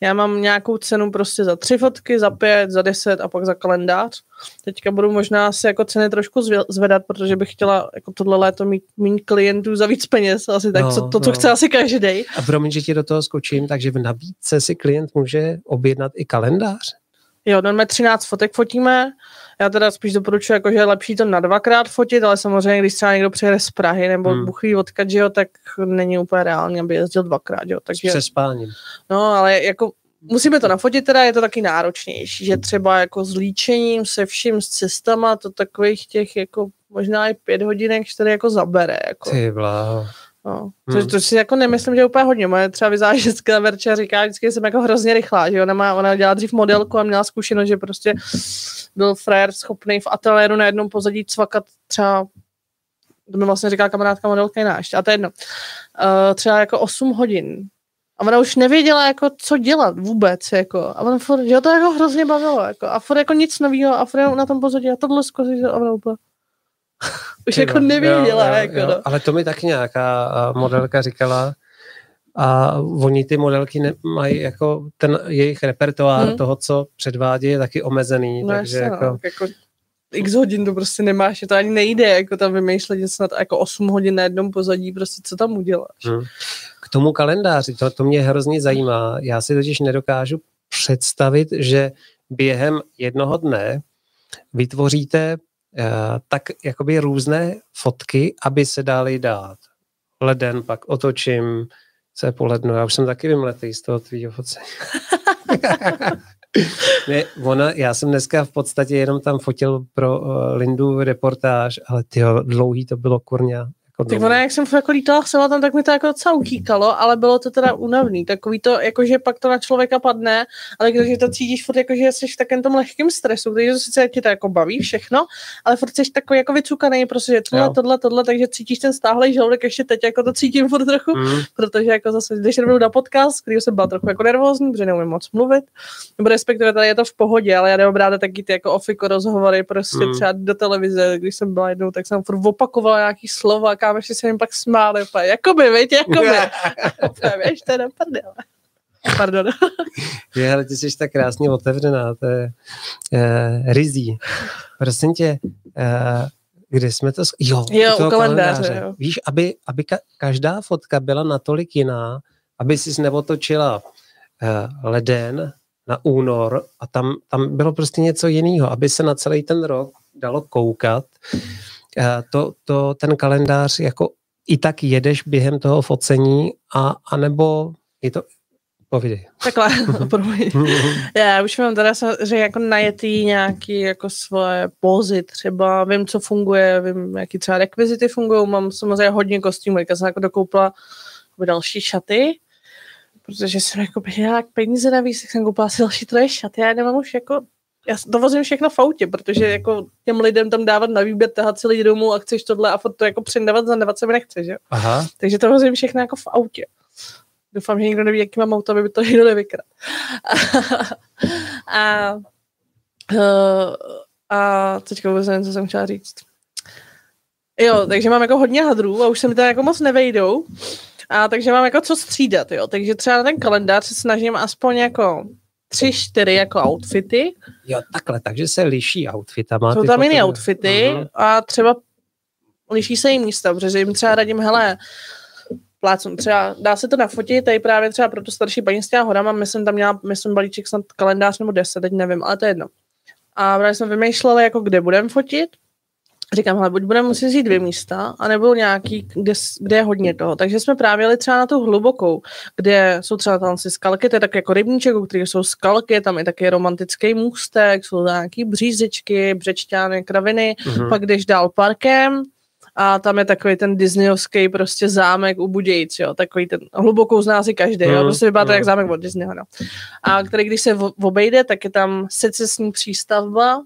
Já mám nějakou cenu prostě za tři fotky, za pět, za deset a pak za kalendář. Teďka budu možná si jako ceny trošku zvedat, protože bych chtěla jako tohle léto mít méně klientů za víc peněz, asi tak, no, co, to, co no. chce asi každý. A promiň, že ti do toho skočím, takže v nabídce si klient může objednat i kalendář? Jo, normálně 13 fotek fotíme, já teda spíš doporučuji, jako, že je lepší to na dvakrát fotit, ale samozřejmě, když třeba někdo přijede z Prahy nebo hmm. buchví odkat, že jo, tak není úplně reálně, aby jezdil dvakrát, jo. Takže, se spáním. No, ale jako musíme to nafotit, teda je to taky náročnější, že třeba jako s líčením, se vším, s cestama, to takových těch jako možná i pět hodinek, čtyři jako zabere. Jako. Ty bláho. No. To, hmm. to, si jako nemyslím, že je úplně hodně. Moje třeba vyzážecká Verča říká vždycky, že jsem jako hrozně rychlá, že ona, má, ona dělala dřív modelku a měla zkušenost, že prostě byl frajer schopný v ateliéru na jednom pozadí cvakat třeba to mi vlastně říká kamarádka modelka jiná ještě, a to je jedno. Uh, třeba jako 8 hodin. A ona už nevěděla, jako, co dělat vůbec, jako. A ona furt, že to jako hrozně bavilo, jako. A furt jako nic nového, a furt na tom pozadí, a tohle zkusí, a ona úplně, už jako nevěděla. Jo, jo, jako, jo. No. Ale to mi taky nějaká modelka říkala, a oni ty modelky ne, mají jako ten jejich repertoár hmm. toho, co předvádí, je taky omezený. No takže jasně, jako... No, jako x hodin to prostě nemáš, to ani nejde, jako tam vymýšlet, že snad jako 8 hodin na jednom pozadí, prostě co tam uděláš. Hmm. K tomu kalendáři, to, to mě hrozně zajímá. Já si totiž nedokážu představit, že během jednoho dne vytvoříte uh, tak jakoby různé fotky, aby se dali dát. Leden pak otočím, co je po lednu. Já už jsem taky vymletý z toho tvýho focení. ne, ona, já jsem dneska v podstatě jenom tam fotil pro uh, Lindu reportáž, ale ty dlouhý to bylo kurňa. Jako tak ona, jak jsem jako lítala sama tam, tak mi to jako docela utíkalo, ale bylo to teda únavný. Takový to, jakože pak to na člověka padne, ale když to cítíš furt, jakože jsi v takém tom lehkém stresu, takže sice tě to jako baví všechno, ale furt jsi takový jako vycukaný, prostě tohle, jo. tohle, tohle, takže cítíš ten stáhlej žaludek ještě teď, jako to cítím furt trochu, mm. protože jako zase, když jdu na podcast, který jsem byla trochu jako nervózní, protože neumím moc mluvit, nebo respektive tady je to v pohodě, ale já nemám ráda taky ty jako ofiko rozhovory, prostě mm. třeba do televize, když jsem byla jednou, tak jsem furt opakovala nějaký slova, kámoši se jim pak smáli, úplně, jakoby, viď, jakoby. Víš, to je prdele. Pardon. Je, ale ty jsi tak krásně otevřená, to je uh, rizí. Prosím tě, uh, kde jsme to... Jo, jo u kalendáře. kalendáře. Jo. Víš, aby, aby ka- každá fotka byla natolik jiná, aby si neotočila uh, leden na únor a tam, tam bylo prostě něco jiného, aby se na celý ten rok dalo koukat Eh, to, to ten kalendář jako i tak jedeš během toho focení a anebo je to Povídej. Takhle, Já už mám teda že jako najetý nějaký jako svoje pózy třeba, vím, co funguje, vím, jaký třeba rekvizity fungují, mám samozřejmě hodně kostýmů, já jsem jako dokoupila jako další šaty, protože jsem jako měla peníze navíc, tak jsem koupila si další troje šaty, já nemám už jako já to vozím všechno v autě, protože jako těm lidem tam dávat na výběr, tahat si lidi domů a chceš tohle a to jako přindávat, zandávat se mi nechce, že? Aha. Takže to vozím všechno jako v autě. Doufám, že nikdo neví, jaký mám auto, aby by to nikdo nevykrat. a, a, a teďka vůbec nevím, co jsem chtěla říct. Jo, takže mám jako hodně hadrů a už se mi tam jako moc nevejdou. A takže mám jako co střídat, jo. Takže třeba na ten kalendář se snažím aspoň jako tři, čtyři jako outfity. Jo, takhle, takže se liší outfitama. Jsou tam jiné outfity uh-huh. a třeba liší se jim místa, protože jim třeba radím, hele, plácnu, třeba dá se to nafotit, tady právě třeba pro tu starší paní s těma hodama, myslím, tam měla, myslím, balíček snad kalendář nebo deset, teď nevím, ale to je jedno. A právě jsme vymýšleli, jako kde budeme fotit, říkám, hele, buď budeme muset jít dvě místa, anebo nějaký, kde, kde je hodně toho. Takže jsme právě jeli třeba na tu hlubokou, kde jsou třeba tam si skalky, to je tak jako rybníček, u kterých jsou skalky, tam je taky romantický můstek, jsou nějaký břízičky, břečťány, kraviny, mm-hmm. pak jdeš dál parkem, a tam je takový ten disneyovský prostě zámek u Budějc, jo, takový ten hlubokou zná si každý, jo, mhm, prostě vypadá to jak mhm. zámek od Disneyho, no. A který, když se obejde, tak je tam secesní přístavba,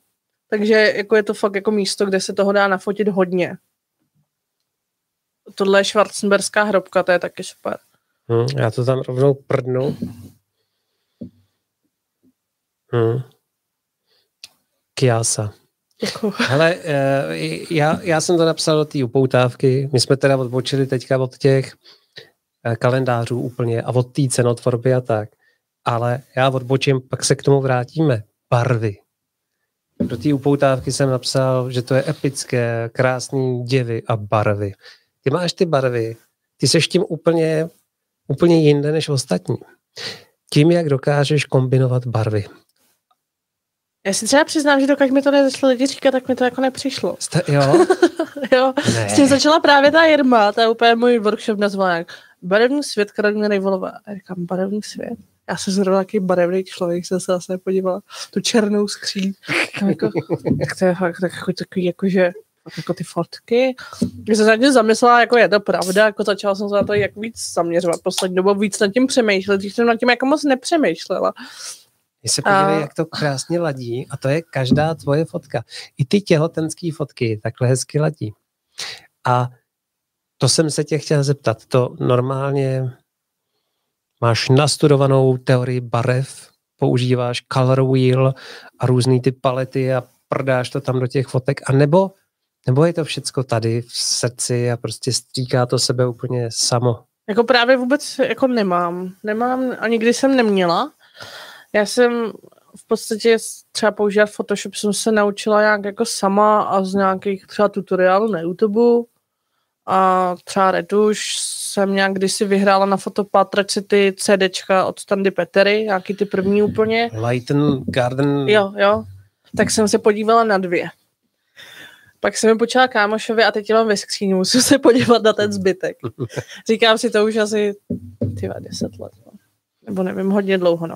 takže jako je to fakt jako místo, kde se toho dá nafotit hodně. Tohle je Schwarzenberská hrobka, to je taky super. Hmm, já to tam rovnou prdnu. Hmm. Kiasa. Děkuji. Hele, eh, já, já jsem to napsal do té upoutávky. My jsme teda odbočili teďka od těch eh, kalendářů úplně a od té cenotvorby a tak. Ale já odbočím, pak se k tomu vrátíme. Barvy. Do té upoutávky jsem napsal, že to je epické, krásný děvy a barvy. Ty máš ty barvy, ty seš tím úplně, úplně jinde než ostatní. Tím, jak dokážeš kombinovat barvy. Já si třeba přiznám, že dokud mi to nezašlo lidi říkat, tak mi to jako nepřišlo. Jste, jo? jo. Ne. S tím začala právě ta Jirma, to je úplně můj workshop nazvaná jak barevný svět Karolina Rejvolová. A říkám, barevný svět? Já jsem zrovna takový barevný člověk, jsem se zase podívala, tu černou skříň. Jako, tak to je fakt tak, jako, takový, jakože jako ty fotky. Když jsem se tím zamyslela, jako je to pravda, jako začala jsem se na to jak víc zaměřovat poslední dobou, víc nad tím přemýšlet, když jsem nad tím jako moc nepřemýšlela. Když se podívej, a... jak to krásně ladí a to je každá tvoje fotka. I ty těhotenské fotky takhle hezky ladí. A to jsem se tě chtěl zeptat. To normálně máš nastudovanou teorii barev, používáš color wheel a různý ty palety a prdáš to tam do těch fotek, a nebo, nebo je to všecko tady v srdci a prostě stříká to sebe úplně samo? Jako právě vůbec jako nemám. Nemám a nikdy jsem neměla. Já jsem v podstatě třeba používat Photoshop jsem se naučila nějak jako sama a z nějakých třeba tutoriálů na YouTube a třeba retuš jsem nějak kdysi vyhrála na fotopátračce ty CDčka od Standy Petery, nějaký ty první úplně. Light and Garden. Jo, jo. Tak jsem se podívala na dvě. Pak jsem mi počala kámošovi a teď mám ve skříni, musím se podívat na ten zbytek. Říkám si to už asi tyva, deset let. No. Nebo nevím, hodně dlouho, no.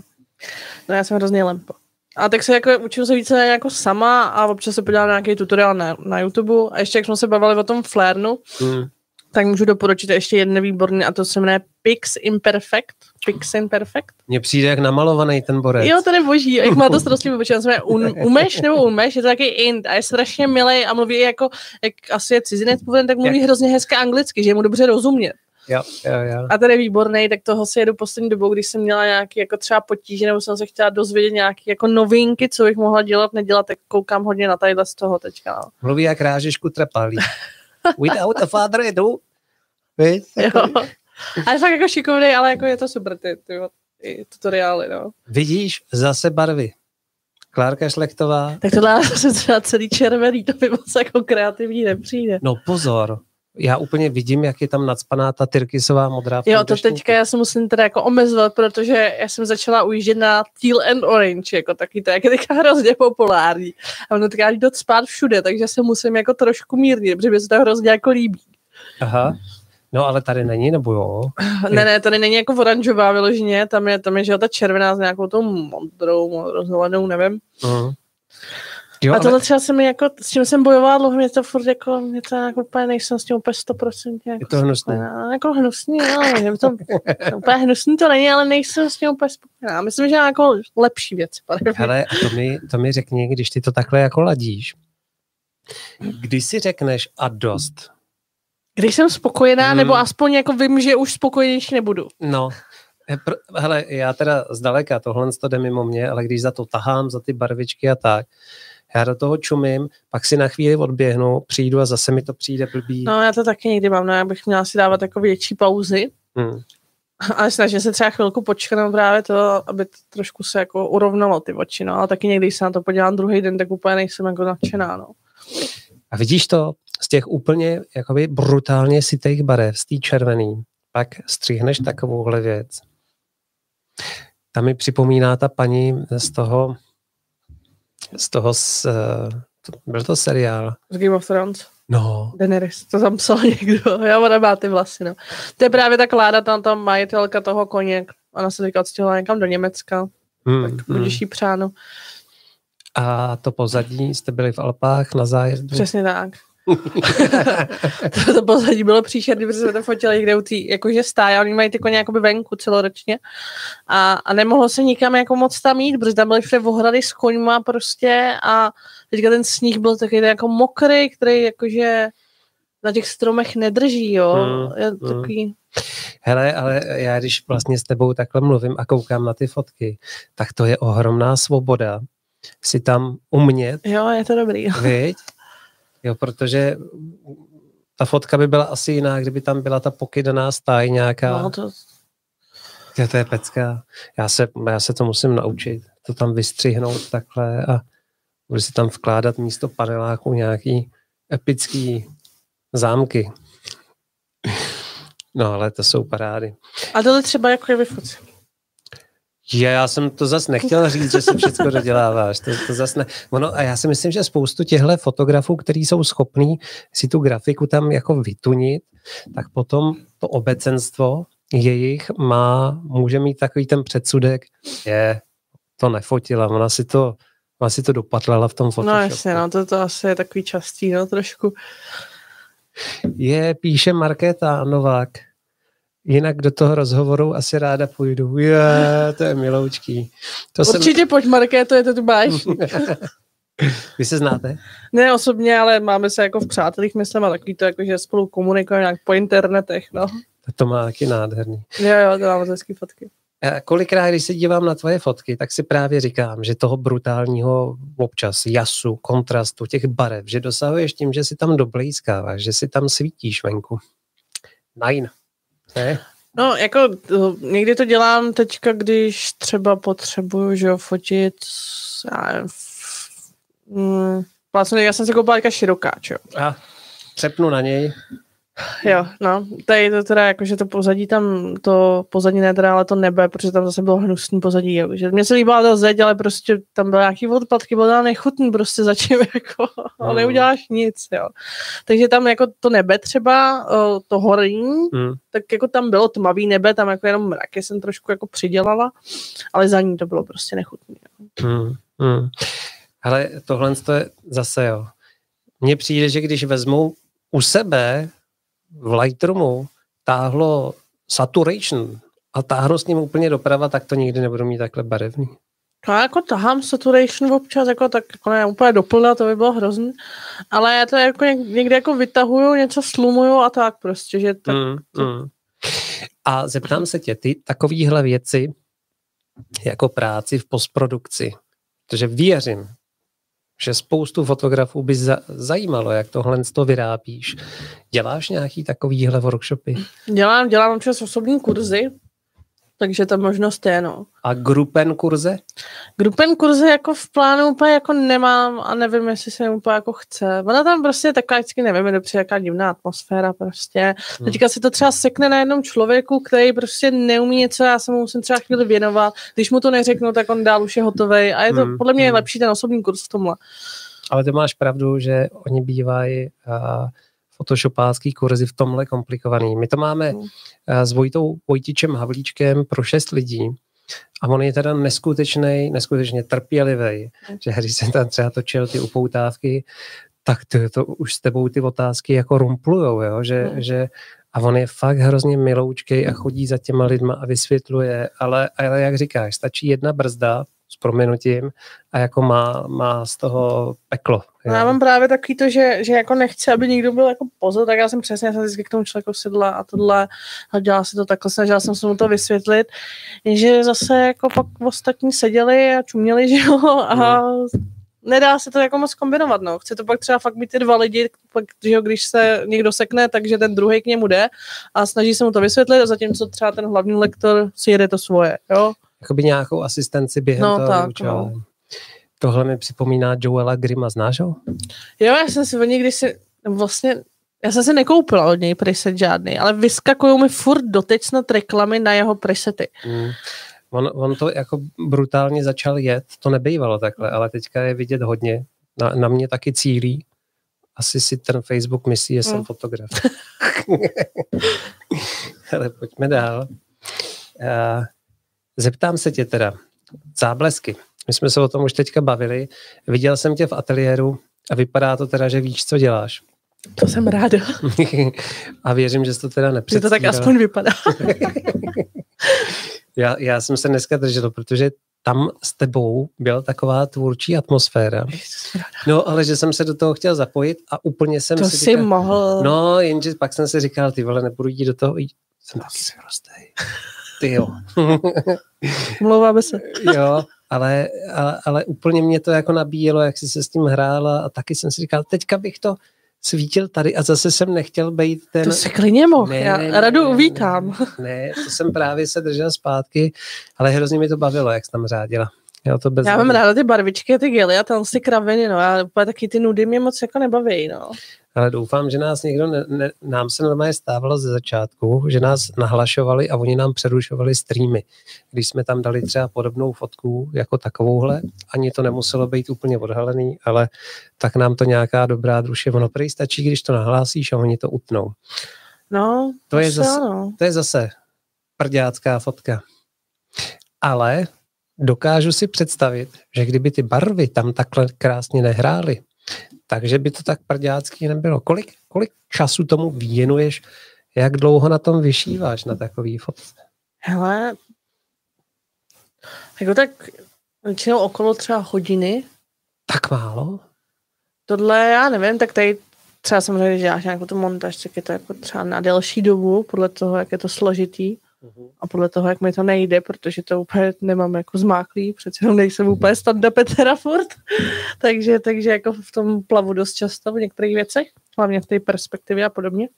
No já jsem hrozně lempo. A tak se jako učím se více jako sama a občas se podívám nějaký tutoriál na, na YouTube. A ještě jak jsme se bavili o tom Flairnu, mm. tak můžu doporučit ještě jeden výborný a to se jmenuje Pix Imperfect. Pix Imperfect. Mně přijde jak namalovaný ten borec. Jo, to je boží. Jak má to strašně vypočítat. Jsme un, umeš nebo umeš, je to taky int a je strašně milý a mluví jako, jak asi je cizinec původem, tak mluví jak? hrozně hezky anglicky, že je mu dobře rozumět. Jo, jo, jo. A ten je výborný, tak toho si jedu poslední dobou, když jsem měla nějaký jako třeba potíže, nebo jsem se chtěla dozvědět nějaké jako novinky, co bych mohla dělat, nedělat, tak koukám hodně na tadyhle z toho teďka. No. Mluví jak rážišku trepalí. Without a father do. Víš? A je fakt jako šikovný, ale jako je to super, ty, ty, ty tutoriály, no. Vidíš, zase barvy. Klárka Šlechtová. Tak to dá se třeba celý červený, to by moc jako kreativní nepřijde. No pozor, já úplně vidím, jak je tam nadspaná ta tyrkysová modrá. Jo, to teďka já se musím teda jako omezovat, protože já jsem začala ujíždět na Teal and Orange, jako taky to, jak je teďka hrozně populární. A ono teďka jde spát všude, takže se musím jako trošku mírnit, protože mi se to hrozně jako líbí. Aha. No ale tady není, nebo jo? Ne, ne, tady není jako oranžová vyloženě, tam je, tam je, že ta červená s nějakou tou modrou, modrou nevím. Uh-huh. Jo, a tohle ale... třeba se mi jako, s čím jsem bojovala dlouho, mě to furt jako, mě to jako úplně nejsem s tím úplně 100% jako Je to hnusný. Spojená. Jako hnusný, ale je to, úplně hnusný to není, ale nejsem s tím úplně spokojená. Myslím, že jako lepší věci. Hele, to mi, to mi řekni, když ty to takhle jako ladíš, když si řekneš a dost. Když jsem spokojená, hmm. nebo aspoň jako vím, že už spokojenější nebudu. No, Hele, já teda zdaleka, tohle to jde mimo mě, ale když za to tahám, za ty barvičky a tak, já do toho čumím, pak si na chvíli odběhnu, přijdu a zase mi to přijde blbý. No já to taky někdy mám, no já bych měla si dávat jako větší pauzy, hmm. ale snažím se třeba chvilku počkat právě to, aby to trošku se jako urovnalo ty oči, no, ale taky někdy, když se na to podívám druhý den, tak úplně nejsem jako nadšená, no. A vidíš to, z těch úplně jakoby brutálně sitých barev, z té červený, pak stříhneš takovouhle věc. Tam mi připomíná ta paní z toho, z toho, z, uh, byl to seriál. Z Game of Thrones. No. Daenerys, to tam psal někdo. Já ona má ty vlasy, no. To je právě ta Kláda, tam, tam majitelka toho koně. Ona se teďka odstěhovala někam do Německa. Mm, tak budeš mm. jí přáno. A to pozadí, jste byli v Alpách na zájezdu? Přesně tak. To, to pozadí bylo příšerný, protože jsme to fotili někde u tý, jakože stáje, oni mají ty koně jakoby venku celoročně a, a nemohlo se nikam jako moc tam jít, protože tam byly všude ohrady s koňma prostě a teďka ten sníh byl taky jako mokrý, který jakože na těch stromech nedrží, jo. Mm, je mm. takový... Hele, ale já když vlastně s tebou takhle mluvím a koukám na ty fotky, tak to je ohromná svoboda si tam umět. Jo, je to dobrý. Viď? Jo, protože ta fotka by byla asi jiná, kdyby tam byla ta pokydaná stáj nějaká. No, to... Jo, to je pecka. Já se, já se to musím naučit. To tam vystřihnout takhle a budu si tam vkládat místo paneláku nějaký epický zámky. No, ale to jsou parády. A tohle třeba jako je vyfocení. Je, já jsem to zase nechtěl říct, že si všechno doděláváš. To, to zase ne. Ono, a já si myslím, že spoustu těchto fotografů, kteří jsou schopní si tu grafiku tam jako vytunit, tak potom to obecenstvo jejich má, může mít takový ten předsudek, je, to nefotila, ona si to, ona si to dopatlala v tom Photoshopu. No jasně, no, to, to asi je takový častý, no, trošku. Je, píše Markéta Novák, Jinak do toho rozhovoru asi ráda půjdu. Je, to je miloučký. To Určitě jsem... pojď, Marké, to je to tu máš. Vy se znáte? Ne osobně, ale máme se jako v přátelích, myslím, a takový to jako, že spolu komunikujeme nějak po internetech, no. To má taky nádherný. Jo, jo, to mám hezký fotky. A kolikrát, když se dívám na tvoje fotky, tak si právě říkám, že toho brutálního občas jasu, kontrastu, těch barev, že dosahuješ tím, že si tam doblízkáváš, že si tam svítíš venku. Nine. Ne? No, jako někdy to dělám teďka, když třeba potřebuju, že jo, fotit, já, mm, vlastně já jsem si koupila široká, čo? A přepnu na něj. Jo, no, tady to teda jako, že to pozadí tam, to pozadí ne teda, ale to nebe, protože tam zase bylo hnusný pozadí, jo. že mně se líbila ta zeď, ale prostě tam byly nějaký odpadky, bylo tam nechutný prostě začím jako, mm. neuděláš nic, jo. Takže tam jako to nebe třeba, to horní, mm. tak jako tam bylo tmavý nebe, tam jako jenom mraky jsem trošku jako přidělala, ale za ní to bylo prostě nechutný. Jo. Mm. Mm. Ale tohle je zase, jo. Mně přijde, že když vezmu u sebe v Lightroomu táhlo saturation a táhnu s ním úplně doprava, tak to nikdy nebudu mít takhle barevný. No jako tahám saturation občas, jako tak jako ne úplně doplna, to by bylo hrozný, ale já to jako někdy jako vytahuju, něco slumuju a tak prostě, že tak... Mm, mm. A zeptám se tě, ty takovýhle věci jako práci v postprodukci, protože věřím, že spoustu fotografů by za, zajímalo, jak tohle to vyrábíš. Děláš nějaký takovýhle workshopy? Dělám, dělám občas osobní kurzy, takže ta možnost je, no. A grupen kurze? Grupen kurze jako v plánu úplně jako nemám a nevím, jestli se úplně jako chce. Ona tam prostě je taková, vždycky nevím, je přijde jaká divná atmosféra prostě. Hmm. Teďka si to třeba sekne na jednom člověku, který prostě neumí něco, já se mu musím třeba chvíli věnovat. Když mu to neřeknu, tak on dál už je hotový a je to hmm. podle mě hmm. lepší ten osobní kurz v tomhle. Ale ty máš pravdu, že oni bývají uh, photoshopácký kurzy v tomhle komplikovaný. My to máme mm. s Vojtou Vojtičem Havlíčkem pro šest lidí a on je teda neskutečný, neskutečně trpělivý, mm. že když jsem tam třeba točil ty upoutávky, tak to, to už s tebou ty otázky jako rumplujou, jo? Že, mm. že a on je fakt hrozně miloučkej a chodí za těma lidma a vysvětluje, ale, ale jak říkáš, stačí jedna brzda s proměnutím a jako má, má z toho peklo. No já mám právě takový to, že, že jako nechci, aby někdo byl jako pozor, tak já jsem přesně, já jsem vždycky k tomu člověku sedla a tohle a dělala si to takhle, snažila jsem se mu to vysvětlit, jenže zase jako pak ostatní seděli a čuměli, že jo, a no nedá se to jako moc kombinovat, no. Chce to pak třeba fakt být ty dva lidi, pak, že jo, když se někdo sekne, takže ten druhý k němu jde a snaží se mu to vysvětlit a zatímco třeba ten hlavní lektor si jede to svoje, jo. Jakoby nějakou asistenci během No, toho tak, no. Tohle mi připomíná Joela Grima, znáš ho? Jo, já jsem si od něj kdysi, nebo vlastně, já jsem si nekoupila od něj preset žádný, ale vyskakují mi furt doteď snad reklamy na jeho presety. Mm. On, on to jako brutálně začal jet, to nebývalo takhle, ale teďka je vidět hodně. Na, na mě taky cílí. Asi si ten Facebook myslí, že jsem Mm. fotograf. ale pojďme dál. Uh, zeptám se tě teda, záblesky. My jsme se o tom už teďka bavili. Viděl jsem tě v ateliéru a vypadá to teda, že víš, co děláš. To jsem ráda, a věřím, že jsi to teda že to nepředstírala. tak aspoň vypadá. Já, já jsem se dneska držel, protože tam s tebou byla taková tvůrčí atmosféra. No, ale že jsem se do toho chtěl zapojit a úplně jsem To si říkal, mohl. No, jenže pak jsem si říkal, ty vole, nebudu jít do toho. Jsem taky. Ty jo. Mlouváme se. jo, ale, ale, ale úplně mě to jako nabíjelo, jak jsi se s tím hrála a taky jsem si říkal, teďka bych to svítil tady a zase jsem nechtěl být ten... To si klidně mohl. Ne, Já ne, ne, radu ne, uvítám. Ne, to jsem právě se držel zpátky, ale hrozně mi to bavilo, jak jsi tam řádila. Jo, to bez Já mám ráda ty barvičky a ty gely a tam si kraviny, no. Já úplně taky ty nudy mě moc jako nebaví, no. Ale doufám, že nás někdo, ne, ne, nám se normálně stávalo ze začátku, že nás nahlašovali a oni nám přerušovali streamy. Když jsme tam dali třeba podobnou fotku jako takovouhle, ani to nemuselo být úplně odhalený, ale tak nám to nějaká dobrá druše. Ono prý stačí, když to nahlásíš a oni to utnou. No, To je zase- ano. To je zase prďácká fotka. Ale dokážu si představit, že kdyby ty barvy tam takhle krásně nehrály, takže by to tak prďácký nebylo. Kolik, kolik času tomu věnuješ, jak dlouho na tom vyšíváš na takový fotce? Hele, jako tak většinou okolo třeba hodiny. Tak málo? Tohle já nevím, tak tady třeba samozřejmě, když děláš nějakou tu montáž, tak je to jako třeba na delší dobu, podle toho, jak je to složitý a podle toho, jak mi to nejde, protože to úplně nemám jako zmáklý, přece jenom nejsem úplně standa Petra furt, takže, takže jako v tom plavu dost často v některých věcech, hlavně v té perspektivě a podobně.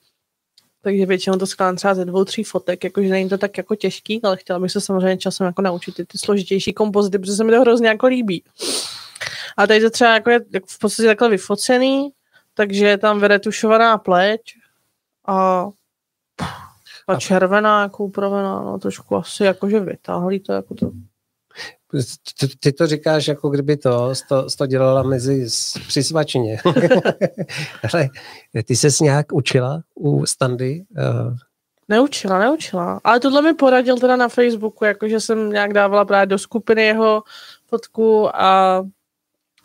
Takže většinou to skládám třeba ze dvou, tří fotek, jakože není to tak jako těžký, ale chtěla bych se samozřejmě časem jako naučit ty, ty složitější kompozity, protože se mi to hrozně jako líbí. A tady to třeba jako je v podstatě takhle vyfocený, takže je tam vyretušovaná pleť a, a červená jako upravená, no trošku asi jakože vytáhlý to jako to. Ty, ty to říkáš, jako kdyby to, to, to dělala mezi s- při svačině. Ale ty ses nějak učila u standy? Uh, Neučila, neučila. Ale tohle mi poradil teda na Facebooku, jakože jsem nějak dávala právě do skupiny jeho fotku a,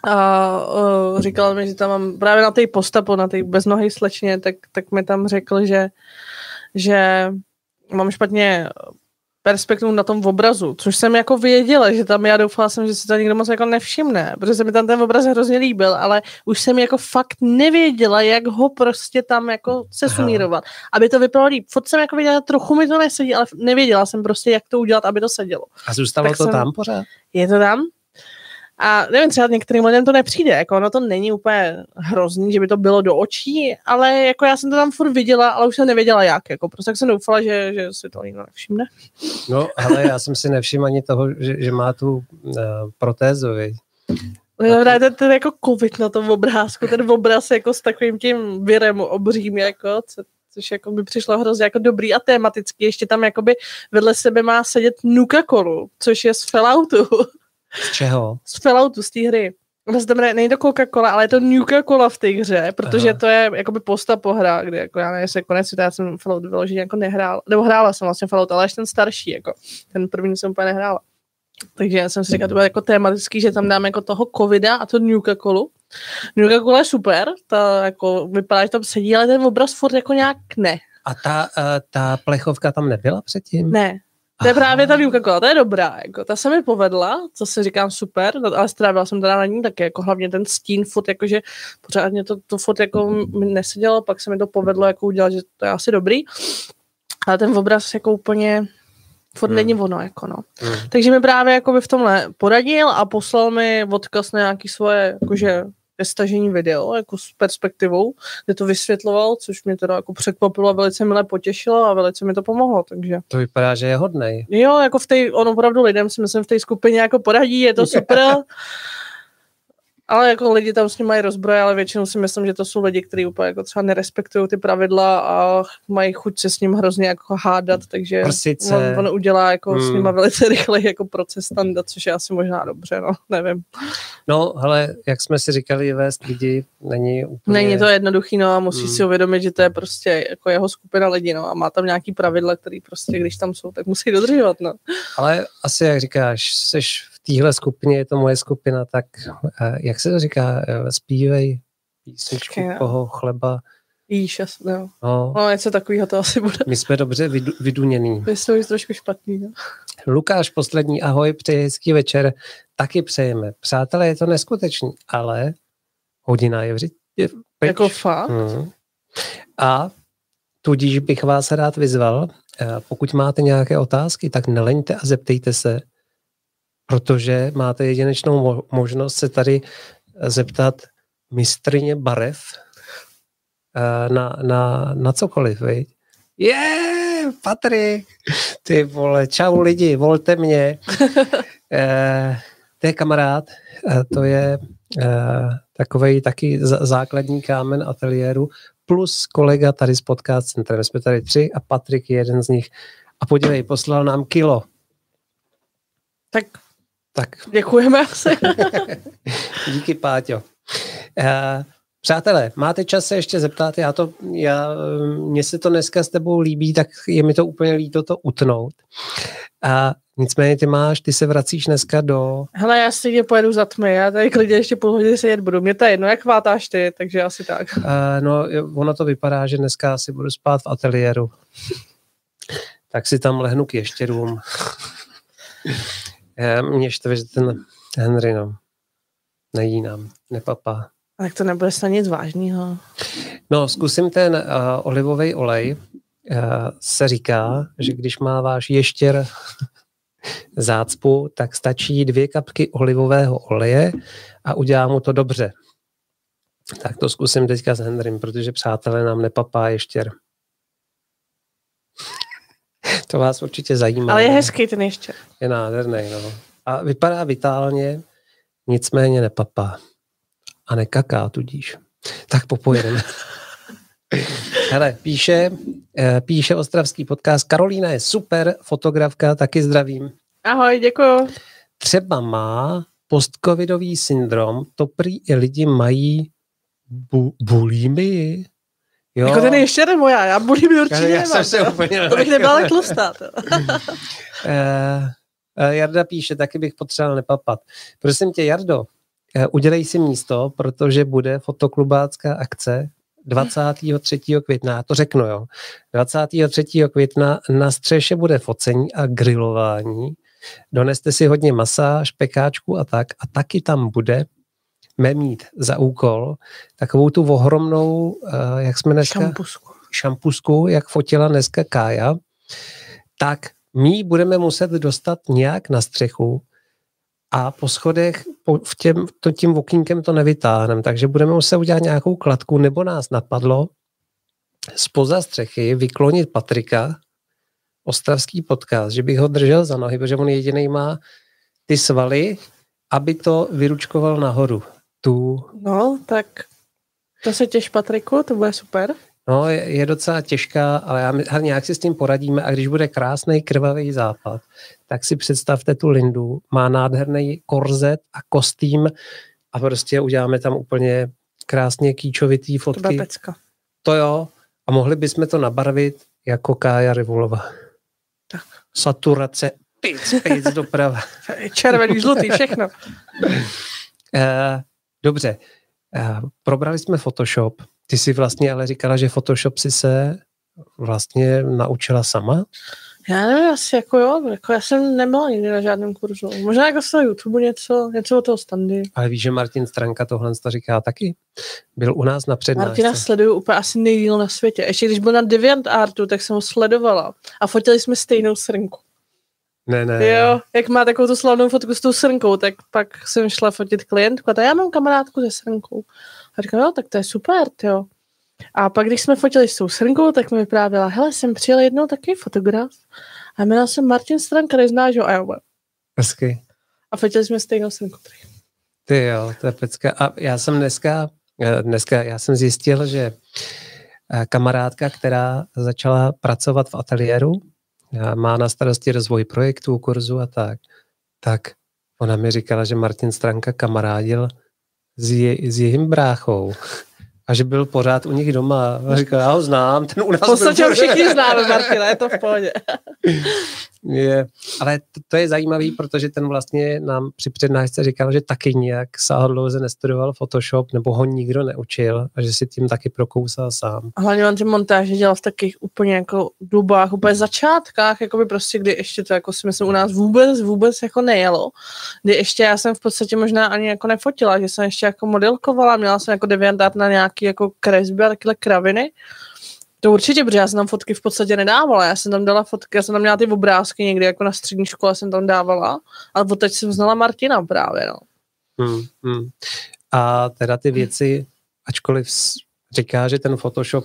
a uh, říkal mi, že tam mám právě na té postapo, na té beznohé slečně, tak, tak mi tam řekl, že, že mám špatně perspektivu na tom obrazu, což jsem jako věděla, že tam já doufala jsem, že si to nikdo moc jako nevšimne, protože se mi tam ten obraz hrozně líbil, ale už jsem jako fakt nevěděla, jak ho prostě tam jako sesumírovat, aby to vypadalo líp. Fot jsem jako věděla, trochu mi to nesedí, ale nevěděla jsem prostě, jak to udělat, aby to sedělo. a zůstalo Tak to jsem- tam pořád? Je to tam? A nevím, třeba některým lidem to nepřijde, jako ono to není úplně hrozný, že by to bylo do očí, ale jako já jsem to tam furt viděla, ale už jsem nevěděla jak, jako prostě jsem doufala, že, že si to nikdo nevšimne. No, ale já jsem si nevšiml ani toho, že, že má tu uh, protézu, viď? Dobrá, ten, ten jako covid na tom obrázku, ten obraz jako s takovým tím virem obřím, jako, co, což jako by přišlo hrozně jako dobrý a tematický. Ještě tam jakoby vedle sebe má sedět Nuka Colu, což je z Falloutu. Z čeho? z Falloutu, z té hry. Ono se tam ne- není to Coca-Cola, ale je to Nuka Cola v té hře, protože Aha. to je jakoby posta po hra, kde jako já nevím, jestli je konec světa, já jsem Fallout vyloženě jako nehrál, nebo hrála jsem vlastně Fallout, ale až ten starší, jako ten první jsem úplně nehrála. Takže já jsem si říkal, to bude jako tematický, že tam dáme jako toho covida a to Nuka Colu. Nuka Cola je super, ta jako vypadá, že tam sedí, ale ten obraz furt jako nějak ne. A ta, uh, ta plechovka tam nebyla předtím? Ne. To je právě ta výuka kola, to je dobrá, jako, ta se mi povedla, co si říkám super, ale strávila jsem teda na ní taky, jako hlavně ten stín furt, jakože pořádně to, to furt jako mi nesedělo, pak se mi to povedlo jako udělat, že to je asi dobrý, ale ten obraz jako úplně furt hmm. není ono, jako no. Hmm. Takže mi právě jako by v tomhle poradil a poslal mi odkaz na nějaký svoje, jakože ke stažení video, jako s perspektivou, kde to vysvětloval, což mě teda jako překvapilo a velice milé potěšilo a velice mi to pomohlo, takže. To vypadá, že je hodnej. Jo, jako v té, on opravdu lidem si myslím v té skupině jako poradí, je to super. Ale jako lidi tam s ním mají rozbroje, ale většinou si myslím, že to jsou lidi, kteří úplně jako třeba nerespektují ty pravidla a mají chuť se s ním hrozně jako hádat, takže on, on, udělá jako hmm. s nima velice rychle jako proces standard, což je asi možná dobře, no, nevím. No, ale jak jsme si říkali, vést lidi není úplně... Není to jednoduchý, no a musí hmm. si uvědomit, že to je prostě jako jeho skupina lidí, no a má tam nějaký pravidla, který prostě, když tam jsou, tak musí dodržovat, no. Ale asi, jak říkáš, seš téhle skupině, je to moje skupina, tak eh, jak se to říká, eh, zpívej písničku koho chleba. Jíš, jo. No. no, něco takového to asi bude. My jsme dobře vidu, vyduněný. My jsme trošku špatný, no. Lukáš, poslední ahoj, přeji hezký večer. Taky přejeme. Přátelé, je to neskutečný, ale hodina je vři... Je jako fakt? Hmm. A tudíž bych vás rád vyzval, eh, pokud máte nějaké otázky, tak neleňte a zeptejte se protože máte jedinečnou možnost se tady zeptat mistrině barev eh, na, na, na cokoliv, viď? Je, yeah, Patrik, ty vole, čau lidi, volte mě. e, to je kamarád, e, to je e, takový taky základní kámen ateliéru, plus kolega tady z podcast centra. Jsme tady tři a Patrik je jeden z nich. A podívej, poslal nám kilo. Tak tak. Děkujeme asi. Díky, Páťo. Uh, Přátelé, máte čas se ještě zeptat, já to, já, mně se to dneska s tebou líbí, tak je mi to úplně líto to utnout. A nicméně ty máš, ty se vracíš dneska do... Hele, já si pojedu za tmy, já tady klidně ještě půl hodiny se jet budu. Mě to je jedno, jak vátáš ty, takže asi tak. Uh, no, ono to vypadá, že dneska asi budu spát v ateliéru. tak si tam lehnu k ještěrům. Mě štve, že ten Henry, no, nejí nám, nepapá. Tak to nebude snad nic vážného. No, zkusím ten uh, olivový olej. Uh, se říká, že když má váš ještěr zácpu, tak stačí dvě kapky olivového oleje a udělá mu to dobře. Tak to zkusím teďka s Henrym, protože přátelé nám nepapá ještěr. To vás určitě zajímá. Ale je hezký ten ještě. Je nádherný, no. A vypadá vitálně, nicméně nepapá. A nekaká tudíž. Tak popojedeme. Hele, píše, eh, píše ostravský podcast. Karolína je super fotografka, taky zdravím. Ahoj, děkuju. Třeba má postcovidový syndrom, to prý i lidi mají bu- bulimii. Jo. Jako ten ještě nebo já, já budu určitě já, já nemám. Se úplně to bych nebyla tlustá. uh, Jarda píše, taky bych potřeboval nepapat. Prosím tě, Jardo, uh, udělej si místo, protože bude fotoklubácká akce 23. května, to řeknu, jo. 23. května na střeše bude focení a grilování. Doneste si hodně masa, špekáčku a tak. A taky tam bude mít za úkol takovou tu ohromnou, uh, jak jsme dneska... Šampusku. Šampusku, jak fotila dneska Kája, tak my budeme muset dostat nějak na střechu a po schodech po, v těm, to, tím okýnkem to nevytáhneme, takže budeme muset udělat nějakou kladku, nebo nás napadlo spoza střechy vyklonit Patrika, ostravský podcast, že bych ho držel za nohy, protože on jediný má ty svaly, aby to vyručkoval nahoru tu... No, tak to se těž, Patriku, to bude super. No, je, je docela těžká, ale já, nějak si s tím poradíme a když bude krásný krvavý západ, tak si představte tu Lindu, má nádherný korzet a kostým a prostě uděláme tam úplně krásně kýčovitý fotky. To pecka. To jo. A mohli bychom to nabarvit jako Kája Rivulova. Tak. Saturace, pic, pic doprava. Červený, žlutý, všechno. Uh, Dobře, eh, probrali jsme Photoshop. Ty si vlastně ale říkala, že Photoshop si se vlastně naučila sama? Já nevím, asi jako jo, jako já jsem nebyla nikdy na žádném kurzu. Možná jako z toho YouTube něco, něco o toho standy. Ale víš, že Martin Stranka tohle to říká taky? Byl u nás na přednášce. Martina sleduju úplně asi nejdíl na světě. Ještě když byl na Deviant Artu, tak jsem ho sledovala. A fotili jsme stejnou srnku. Ne, ne. Jo, jak má takovou tu slavnou fotku s tou srnkou, tak pak jsem šla fotit klientku a já mám kamarádku se srnkou. A říkám, jo, tak to je super, jo. A pak, když jsme fotili s tou srnkou, tak mi vyprávěla, hele, jsem přijel jednou taky fotograf a jmenoval jsem Martin Stranka, neznáš ho? A jo, Hezky. A fotili jsme stejnou srnku. Ty jo, to je pecka. A já jsem dneska, eh, dneska já jsem zjistil, že eh, kamarádka, která začala pracovat v ateliéru, má na starosti rozvoj projektů, kurzu a tak, tak ona mi říkala, že Martin Stranka kamarádil s, je, s jejím bráchou a že byl pořád u nich doma. A říkal, já ho znám, ten u nás V podstatě ho všichni známe, Martina, je to v pohodě. je, ale to, to je zajímavý, protože ten vlastně nám při přednášce říkal, že taky nějak sáhodlouze nestudoval Photoshop, nebo ho nikdo neučil a že si tím taky prokousal sám. A hlavně on ty montáže dělal v takových úplně jako dubách, úplně začátkách, jako by prostě, kdy ještě to jako si myslím u nás vůbec, vůbec jako nejelo. Kdy ještě já jsem v podstatě možná ani jako nefotila, že jsem ještě jako modelkovala, měla jsem jako deviantát na nějaký jako kresby a takové kraviny. To určitě, protože já jsem tam fotky v podstatě nedávala. Já jsem tam dala fotky, já jsem tam měla ty obrázky někdy, jako na střední škole jsem tam dávala, ale teď jsem znala Martina právě, no. Hmm, hmm. A teda ty věci, ačkoliv říká, že ten Photoshop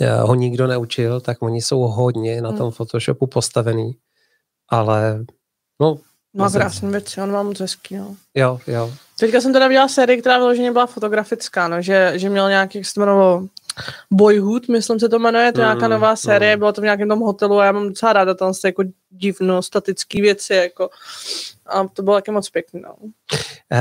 eh, ho nikdo neučil, tak oni jsou hodně na tom hmm. Photoshopu postavený, ale no... Má krásné věci, on má moc hezký, no. Jo, jo. Teďka jsem teda viděla sérii, která vyloženě byla fotografická, no, že, že měl nějaký, jak se to jmenovalo, Boyhood, myslím se to jmenuje, to je nějaká mm, nová série, mm. bylo to v nějakém tom hotelu a já mám docela ráda tam se jako divno, statické věci, jako a to bylo taky moc pěkný, no.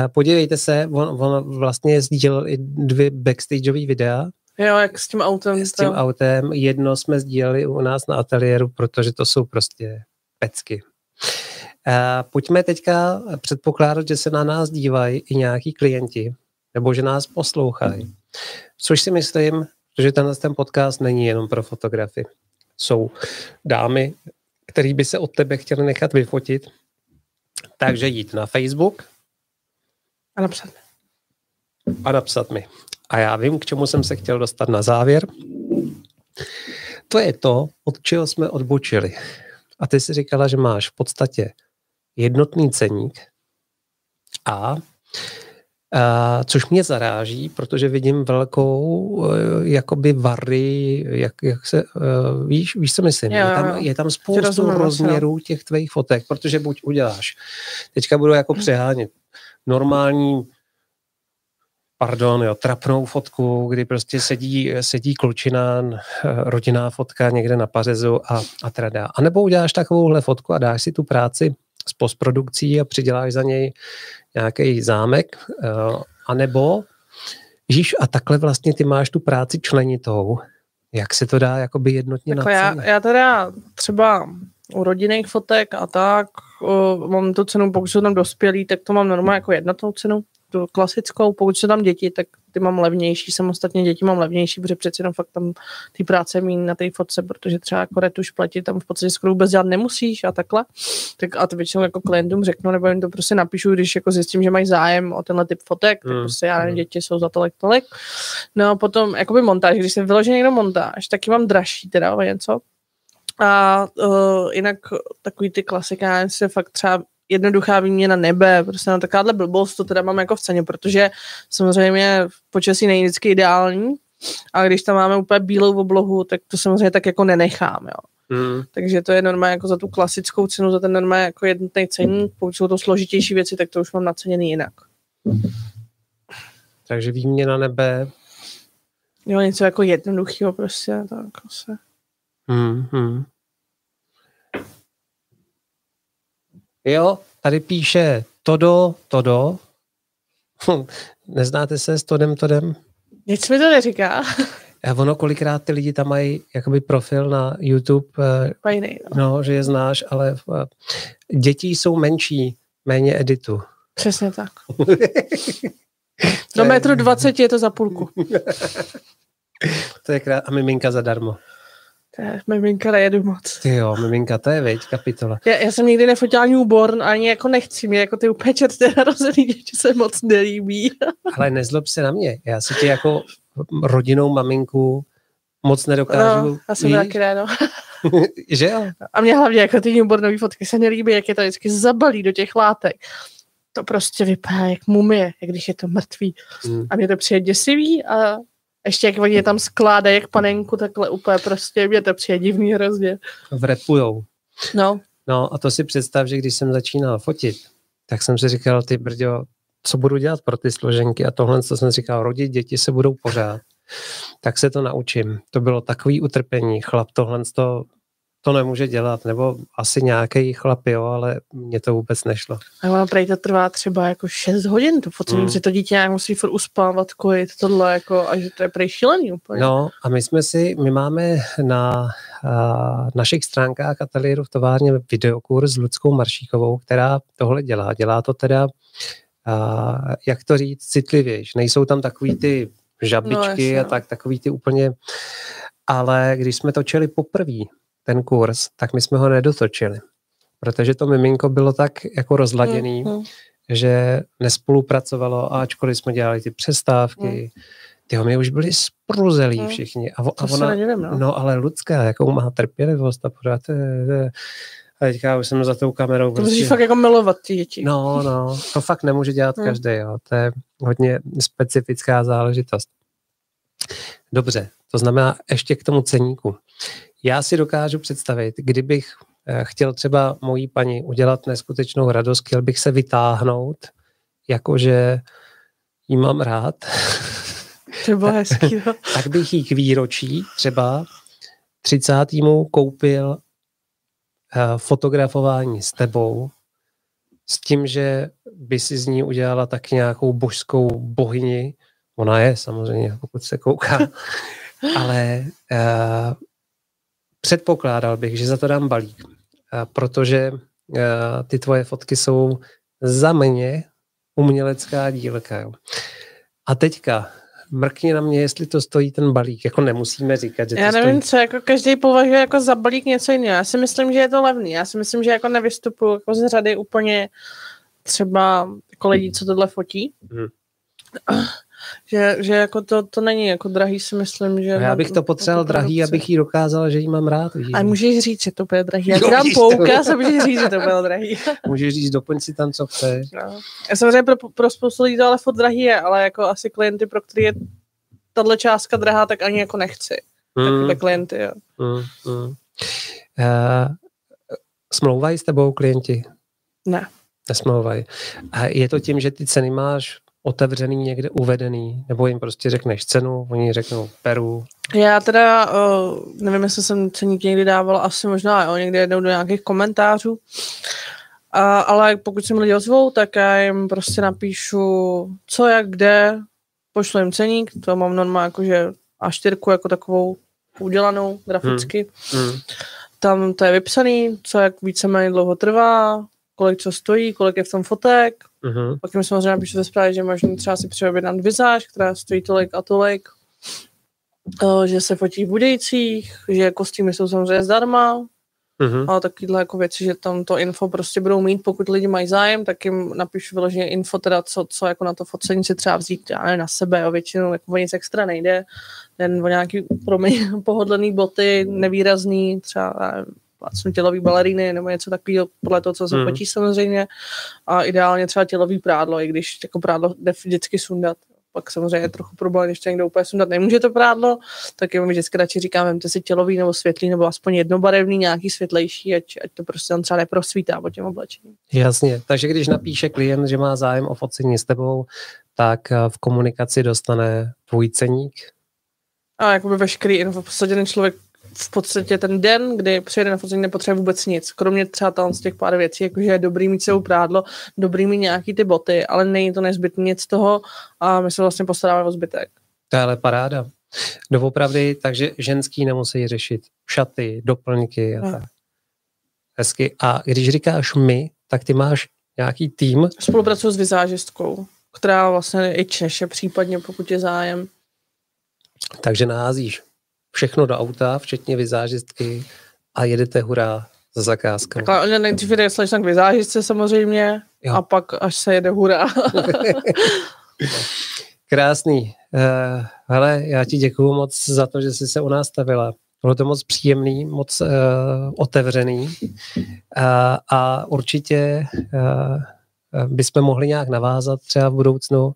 Podívejte se, on, on vlastně sdílel i dvě backstageové videa, Jo, jak s tím autem. S tím to... autem. Jedno jsme sdíleli u nás na ateliéru, protože to jsou prostě pecky. A pojďme teďka předpokládat, že se na nás dívají i nějaký klienti, nebo že nás poslouchají. Což si myslím, protože tenhle ten podcast není jenom pro fotografy. Jsou dámy, který by se od tebe chtěli nechat vyfotit, takže jít na Facebook a napsat mi. A napsat mi. A já vím, k čemu jsem se chtěl dostat na závěr. To je to, od čeho jsme odbočili. A ty si říkala, že máš v podstatě jednotný ceník a Uh, což mě zaráží, protože vidím velkou uh, jakoby vary, jak, jak se, uh, víš, víš, co myslím? Jo, je, tam, je tam spoustu rozměrů těch tvých fotek, protože buď uděláš, teďka budu jako přehánět, normální pardon, jo, trapnou fotku, kdy prostě sedí, sedí klučina, rodinná fotka někde na pařezu a, a teda. A nebo uděláš takovouhle fotku a dáš si tu práci s postprodukcí a přiděláš za něj nějaký zámek, uh, anebo Žíš, a takhle vlastně ty máš tu práci členitou. Jak se to dá jakoby jednotně jako já, já teda třeba u rodinných fotek a tak uh, mám tu cenu, pokud jsou tam dospělí, tak to mám normálně jako jednotnou cenu tu klasickou, pokud jsou tam děti, tak ty mám levnější, samostatně děti mám levnější, protože přeci jenom fakt tam ty práce mít na té fotce, protože třeba jako retuš platit tam v podstatě skoro vůbec dělat nemusíš a takhle. Tak a to většinou jako klientům řeknu, nebo jim to prostě napíšu, když jako zjistím, že mají zájem o tenhle typ fotek, tak mm. prostě já nevím, hmm. děti jsou za tolik tolik. No a potom jakoby montáž, když jsem vyložil někdo montáž, taky mám dražší teda o něco, a uh, jinak takový ty klasiky, já se fakt třeba jednoduchá výměna nebe, prostě na takováhle blbost to teda mám jako v ceně, protože samozřejmě v počasí není vždycky ideální, a když tam máme úplně bílou oblohu, tak to samozřejmě tak jako nenechám, jo. Mm. Takže to je normálně jako za tu klasickou cenu, za ten normálně jako jednotný ceník, pokud jsou to složitější věci, tak to už mám naceněný jinak. Takže výměna nebe. Jo, něco jako jednoduchého prostě, tak se. Mm, Jo, tady píše Todo, Todo. Neznáte se s Todem, Todem? Nic mi to neříká. A ono kolikrát ty lidi tam mají jakoby profil na YouTube, Pajnej, no. no, že je znáš, ale eh, děti jsou menší, méně editu. Přesně tak. Do metru 20 je to za půlku. to je krát a miminka zadarmo. Miminka nejedu moc. Ty jo, miminka, to je veď, kapitola. Já, já jsem nikdy nefotila newborn, ani jako nechci mě, jako ty úplně čerstvé narozený děti se moc nelíbí. Ale nezlob se na mě, já si tě jako rodinou maminku moc nedokážu No, já jsem taky ne, no. že jo? A mě hlavně jako ty newbornové fotky se nelíbí, jak je to vždycky zabalí do těch látek. To prostě vypadá jak mumie, jak když je to mrtvý. Hmm. A mě to přijde děsivý a ještě jak oni je tam skládají jak panenku, takhle úplně prostě, mě to přijde divný hrozně. Vrepujou. No, No a to si představ, že když jsem začínal fotit, tak jsem si říkal, ty brďo, co budu dělat pro ty složenky a tohle, co jsem říkal, rodit děti se budou pořád. Tak se to naučím. To bylo takový utrpení. Chlap tohle to, to nemůže dělat, nebo asi nějaký chlap, jo, ale mně to vůbec nešlo. a ono prej to trvá třeba jako 6 hodin, to focení, Hmm. mm. že to dítě nějak musí furt uspávat, kojit, tohle, jako, a že to je prej šílený úplně. No a my jsme si, my máme na a, našich stránkách ateliéru v továrně videokurs s Ludskou Maršíkovou, která tohle dělá. Dělá to teda, a, jak to říct, citlivějš. Nejsou tam takový ty žabičky jasně, a no. tak, takový ty úplně, ale když jsme točili poprvé ten kurz, tak my jsme ho nedotočili. Protože to miminko bylo tak jako rozladěný, Mm, mm. že nespolupracovalo ačkoliv jsme dělali ty přestávky, tyho my už byli spruzelí Mm. všichni. A, a ona, nedivím, no. no ale Lucka, jakou má trpělivost a pořád, je- to je- a teďka už jsem za tou kamerou. To musíš fakt jako milovat ty děti. No, no, to fakt nemůže dělat Hmm. každý, jo. To je hodně specifická záležitost. Dobře, to znamená ještě k tomu ceníku. Já si dokážu představit, kdybych eh, chtěl třeba mojí paní udělat neskutečnou radost, chtěl bych se vytáhnout, jakože jí mám rád, To bylo hezký, no. tak bych jí k výročí třeba 30. koupil eh, fotografování s tebou s tím, že by si z ní udělala tak nějakou božskou bohyni. Ona je samozřejmě, pokud se kouká. Ale uh, předpokládal bych, že za to dám balík, protože uh, ty tvoje fotky jsou za mě umělecká dílka. Jo. A teďka mrkni na mě, jestli to stojí ten balík. Jako nemusíme říkat, že to Já nevím, stojí. co jako každý považuje jako za balík něco jiného. Já si myslím, že je to levný. Já si myslím, že jako nevystupuju jako z řady úplně třeba jako lidí, co tohle fotí. Hmm. Že, že jako to, to není jako drahý, si myslím, že... A já bych to potřeboval drahý, abych jí dokázal, že jí mám rád. víš. A můžeš říct, že to bude drahý. Já dám poukaz a můžeš říct, že to bylo drahý. Můžeš říct, doplň si tam, co chceš. No. Já samozřejmě pro, pro spoustu lidí to ale furt drahý je, ale jako asi klienty, pro který je tahle částka drahá, tak ani jako nechci. Mm, Takové klienty, jo. mm, mm. Uh, smlouvají s tebou klienti? Ne. Nesmlouvají. A je to tím, že ty ceny máš otevřený někde uvedený, nebo jim prostě řekneš cenu, oni řeknou peru. Já teda, uh, nevím, jestli jsem ceník někdy dávala, asi možná, jo, někdy jednou do nějakých komentářů. A, ale pokud se mi lidi ozvou, tak já jim prostě napíšu, co, jak, kde, pošlu jim ceník, to mám normálně jakože A4 jako takovou udělanou graficky. Mm. Tam to je vypsaný, co jak víceméně dlouho trvá, kolik co stojí, kolik je v tom fotek. Mm-hmm. Pak jim samozřejmě napíšu ve zprávě, že možná třeba si přeobjednat vizáž, která stojí tolik a tolik. Eh, Že se fotí v Budějcích, že kostýmy jsou samozřejmě zdarma, Mm-hmm. a takovýhle jako věci, že tam to info prostě budou mít, pokud lidi mají zájem, tak jim napíšu vyloženě info, teda co, co jako na to focení si třeba vzít, já nevím, na sebe, jo, většinou jako o nic extra nejde, jen o nějaký promiň, pohodlný boty, nevýrazný, třeba plácnu tělový baleríny nebo něco takového, podle toho, co se Mhm. fotí samozřejmě, a ideálně třeba tělový prádlo, i když jako prádlo jde vždycky sundat. Pak samozřejmě je trochu problém, když to někdo úplně sundat nemůže to prádlo, tak mi vždycky radši říkám, vemte si tělový nebo světlý, nebo aspoň jednobarevný, nějaký světlejší, ať, ať to prostě tam třeba neprosvítá pod tím oblečením. Jasně, takže když napíše klient, že má zájem o focení s tebou, tak eh, v komunikaci dostane tvůj ceník. A jakoby veškerý info, v podstatě ten člověk v podstatě ten den, kdy přijede na focení, nepotřebuje vůbec nic. Kromě třeba tam z těch pár věcí, jakože je dobrý mít sebou prádlo, dobrý mít nějaký ty boty, ale není to nezbytný nic toho a my se vlastně postaráme o zbytek. To je ale paráda. Doopravdy, takže ženský nemusí řešit šaty, doplňky a No. tak. Hezky. A když říkáš my, tak ty máš nějaký tým, Spolupracuji s vizážistkou, která vlastně i češe případně, pokud je zájem. takže naházíš všechno do auta, včetně vizážistky a jedete hurá za zakázkou. Takhle oni nejdřív jde slečna k vizážistce samozřejmě jo. a pak až se jede hurá. Krásný. Uh, hele, já ti děkuju moc za to, že jsi se u nás stavila. Bylo to moc příjemný, moc uh, otevřený uh, a určitě uh, bychom mohli nějak navázat třeba v budoucnu.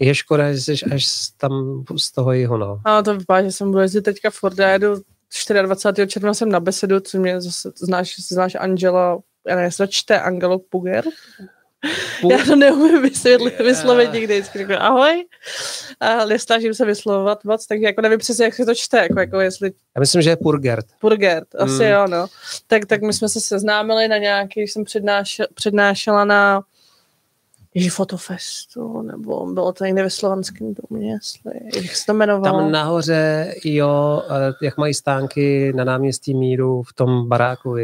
Je škoda, že jsi až tam z toho jiho, no. A to vypadá, že jsem budu jezdit teďka v Forda, jedu 24. června jsem na besedu, co mě zase, znáš, znáš Angela, já nevím, jestli čte Angelo Puger, Půl... Já to neumím vysvětlit, vyslovit nikdy. Vždycky řeknu ahoj. A nesnažím se vyslovovat moc, takže jako nevím přesně, jak se to čte. Jako, jako jestli... Já myslím, že je Purgert. Purgert, asi mm. jo, no. Tak, tak my jsme se seznámili na nějaký, jsem přednášela, přednášela na Ježi Fotofestu, nebo bylo to někde ve Slovanském domě, jestli, jak se to jmenovalo. Tam nahoře, jo, jak mají stánky na náměstí Míru v tom baráku,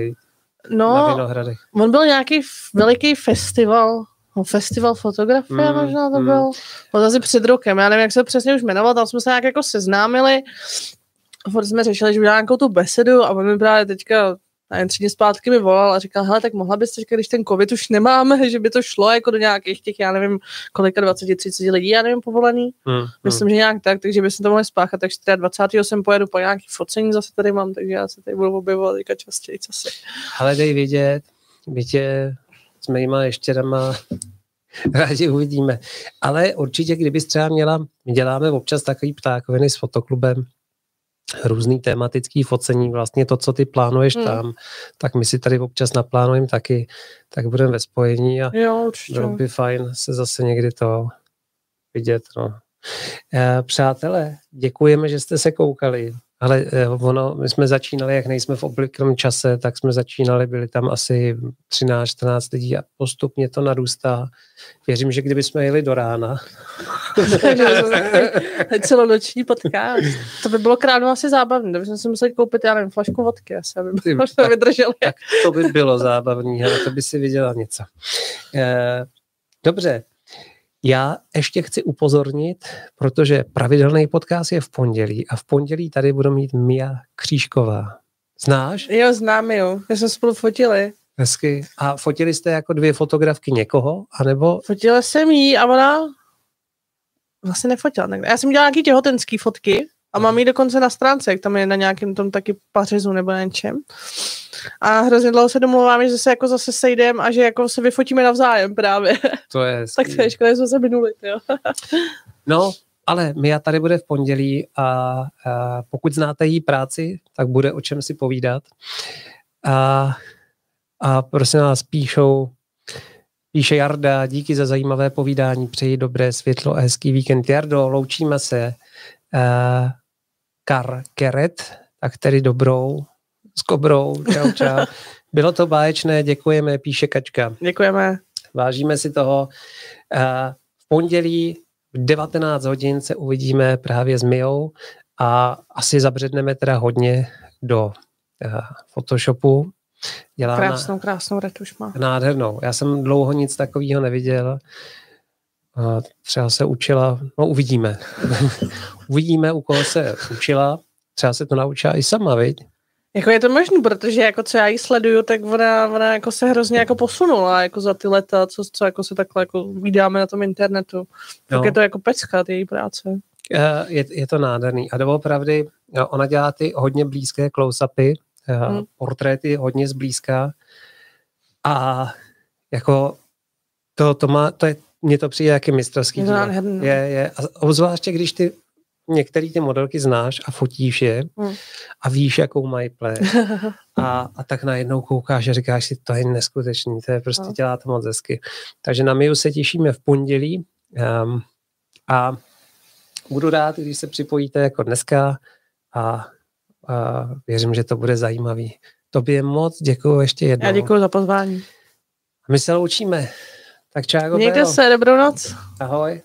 No, na Vinohradech. on byl nějaký veliký festival, no, festival fotografie mm, možná to mm. byl. Byl asi před rokem, já nevím, jak se to přesně už jmenoval, tam jsme se nějak jako seznámili. Furt jsme řešili, že udělám nějakou tu besedu a on mi právě teďka a jen tři dny zpátky mi volal a říkal, hele, tak mohla bys teďka, když ten covid už nemáme, že by to šlo jako do nějakých těch, já nevím, kolika 20, 30 lidí, já nevím, povolený. Hmm, Myslím, hmm. že nějak tak, takže bychom to mohli spáchat, takže 20. jsem pojedu po nějaký focení, zase tady mám, takže já se tady budu objevovat teďka častěji, co si. Ale dej vidět, my tě s mýma dama rádi uvidíme. Ale určitě, kdybys třeba měla, my děláme občas takový ptákoviny s fotoklubem, různý tematický focení, vlastně to, co ty plánuješ hmm. tam, tak my si tady občas naplánujeme taky, tak budeme ve spojení a jo, bylo by fajn se zase někdy to vidět. No. Eh, přátelé, děkujeme, že jste se koukali. Ale eh, ono, my jsme začínali, jak nejsme v obvyklém čase, tak jsme začínali, byli tam asi 13-14 lidí a postupně to narůstá. Věřím, že kdyby jsme jeli do rána. celonoční podcast. To by bylo kránu asi zábavné, kdybychom si museli koupit, já nevím, flašku vodky, asi, aby Ty, to vydrželi. Tak to by bylo zábavné, ale to by si viděla něco. Eh, dobře, já ještě chci upozornit, protože pravidelný podcast je v pondělí a v pondělí tady budu mít Mia Křížková. Znáš? Jo, znám jo. Já jsme spolu fotili. Hezky. A fotili jste jako dvě fotografky někoho? Anebo... Fotila jsem jí a ona vlastně nefotila. Já jsem dělala nějaký těhotenský fotky a mám ji dokonce na stránce, jak tam je na nějakém tom taky pařezu nebo na něčem. A hrozně dlouho se domluváme, že se jako zase sejdem a že jako se vyfotíme navzájem právě. To je Tak to je škoda, že jsme se minuli, jo. no, ale Mia tady bude v pondělí a, a pokud znáte její práci, tak bude o čem si povídat. A, a prosím vás, píšou, píše Jarda, díky za zajímavé povídání, přeji dobré světlo a hezký víkend. Jardo, loučíme se. Uh, Kar Keret, tak tedy dobrou, s kobrou, čau, čau. Bylo to báječné, děkujeme, píše Kačka. Děkujeme. Vážíme si toho. V pondělí v 19 hodin se uvidíme právě s Mijou a asi zabředneme teda hodně do uh, Photoshopu. Dělá krásnou, krásnou retuš má. Nádhernou. Já jsem dlouho nic takového neviděl. Třeba se učila, no uvidíme. uvidíme, u koho se učila. Třeba se to naučila i sama, viď? Jako je to možné, protože jako co já ji sleduju, tak ona, ona jako se hrozně jako posunula jako za ty leta, co, co jako se takhle jako vydáme na tom internetu. Tak no. je to jako pecka, ty její práce. Eh, je, je to nádherný. A doopravdy, ona dělá ty hodně blízké close-upy, eh, hmm. portréty hodně zblízka a jako to, to má, to je, mně to přijde jaký mistrovský díl. No. Je, je. A obzvláště, když ty některé ty modelky znáš a fotíš je hmm. a víš, jakou mají ple. A, a tak najednou koukáš a říkáš si, to je neskutečný, to je prostě no. dělá to moc hezky. Takže na Miu se těšíme v pondělí um, a budu rád, když se připojíte jako dneska a, a věřím, že to bude zajímavý. Tobě moc děkuji ještě jednou. Já děkuji za pozvání. My se loučíme. Tak čau. Mějte se, dobrou noc. Ahoj.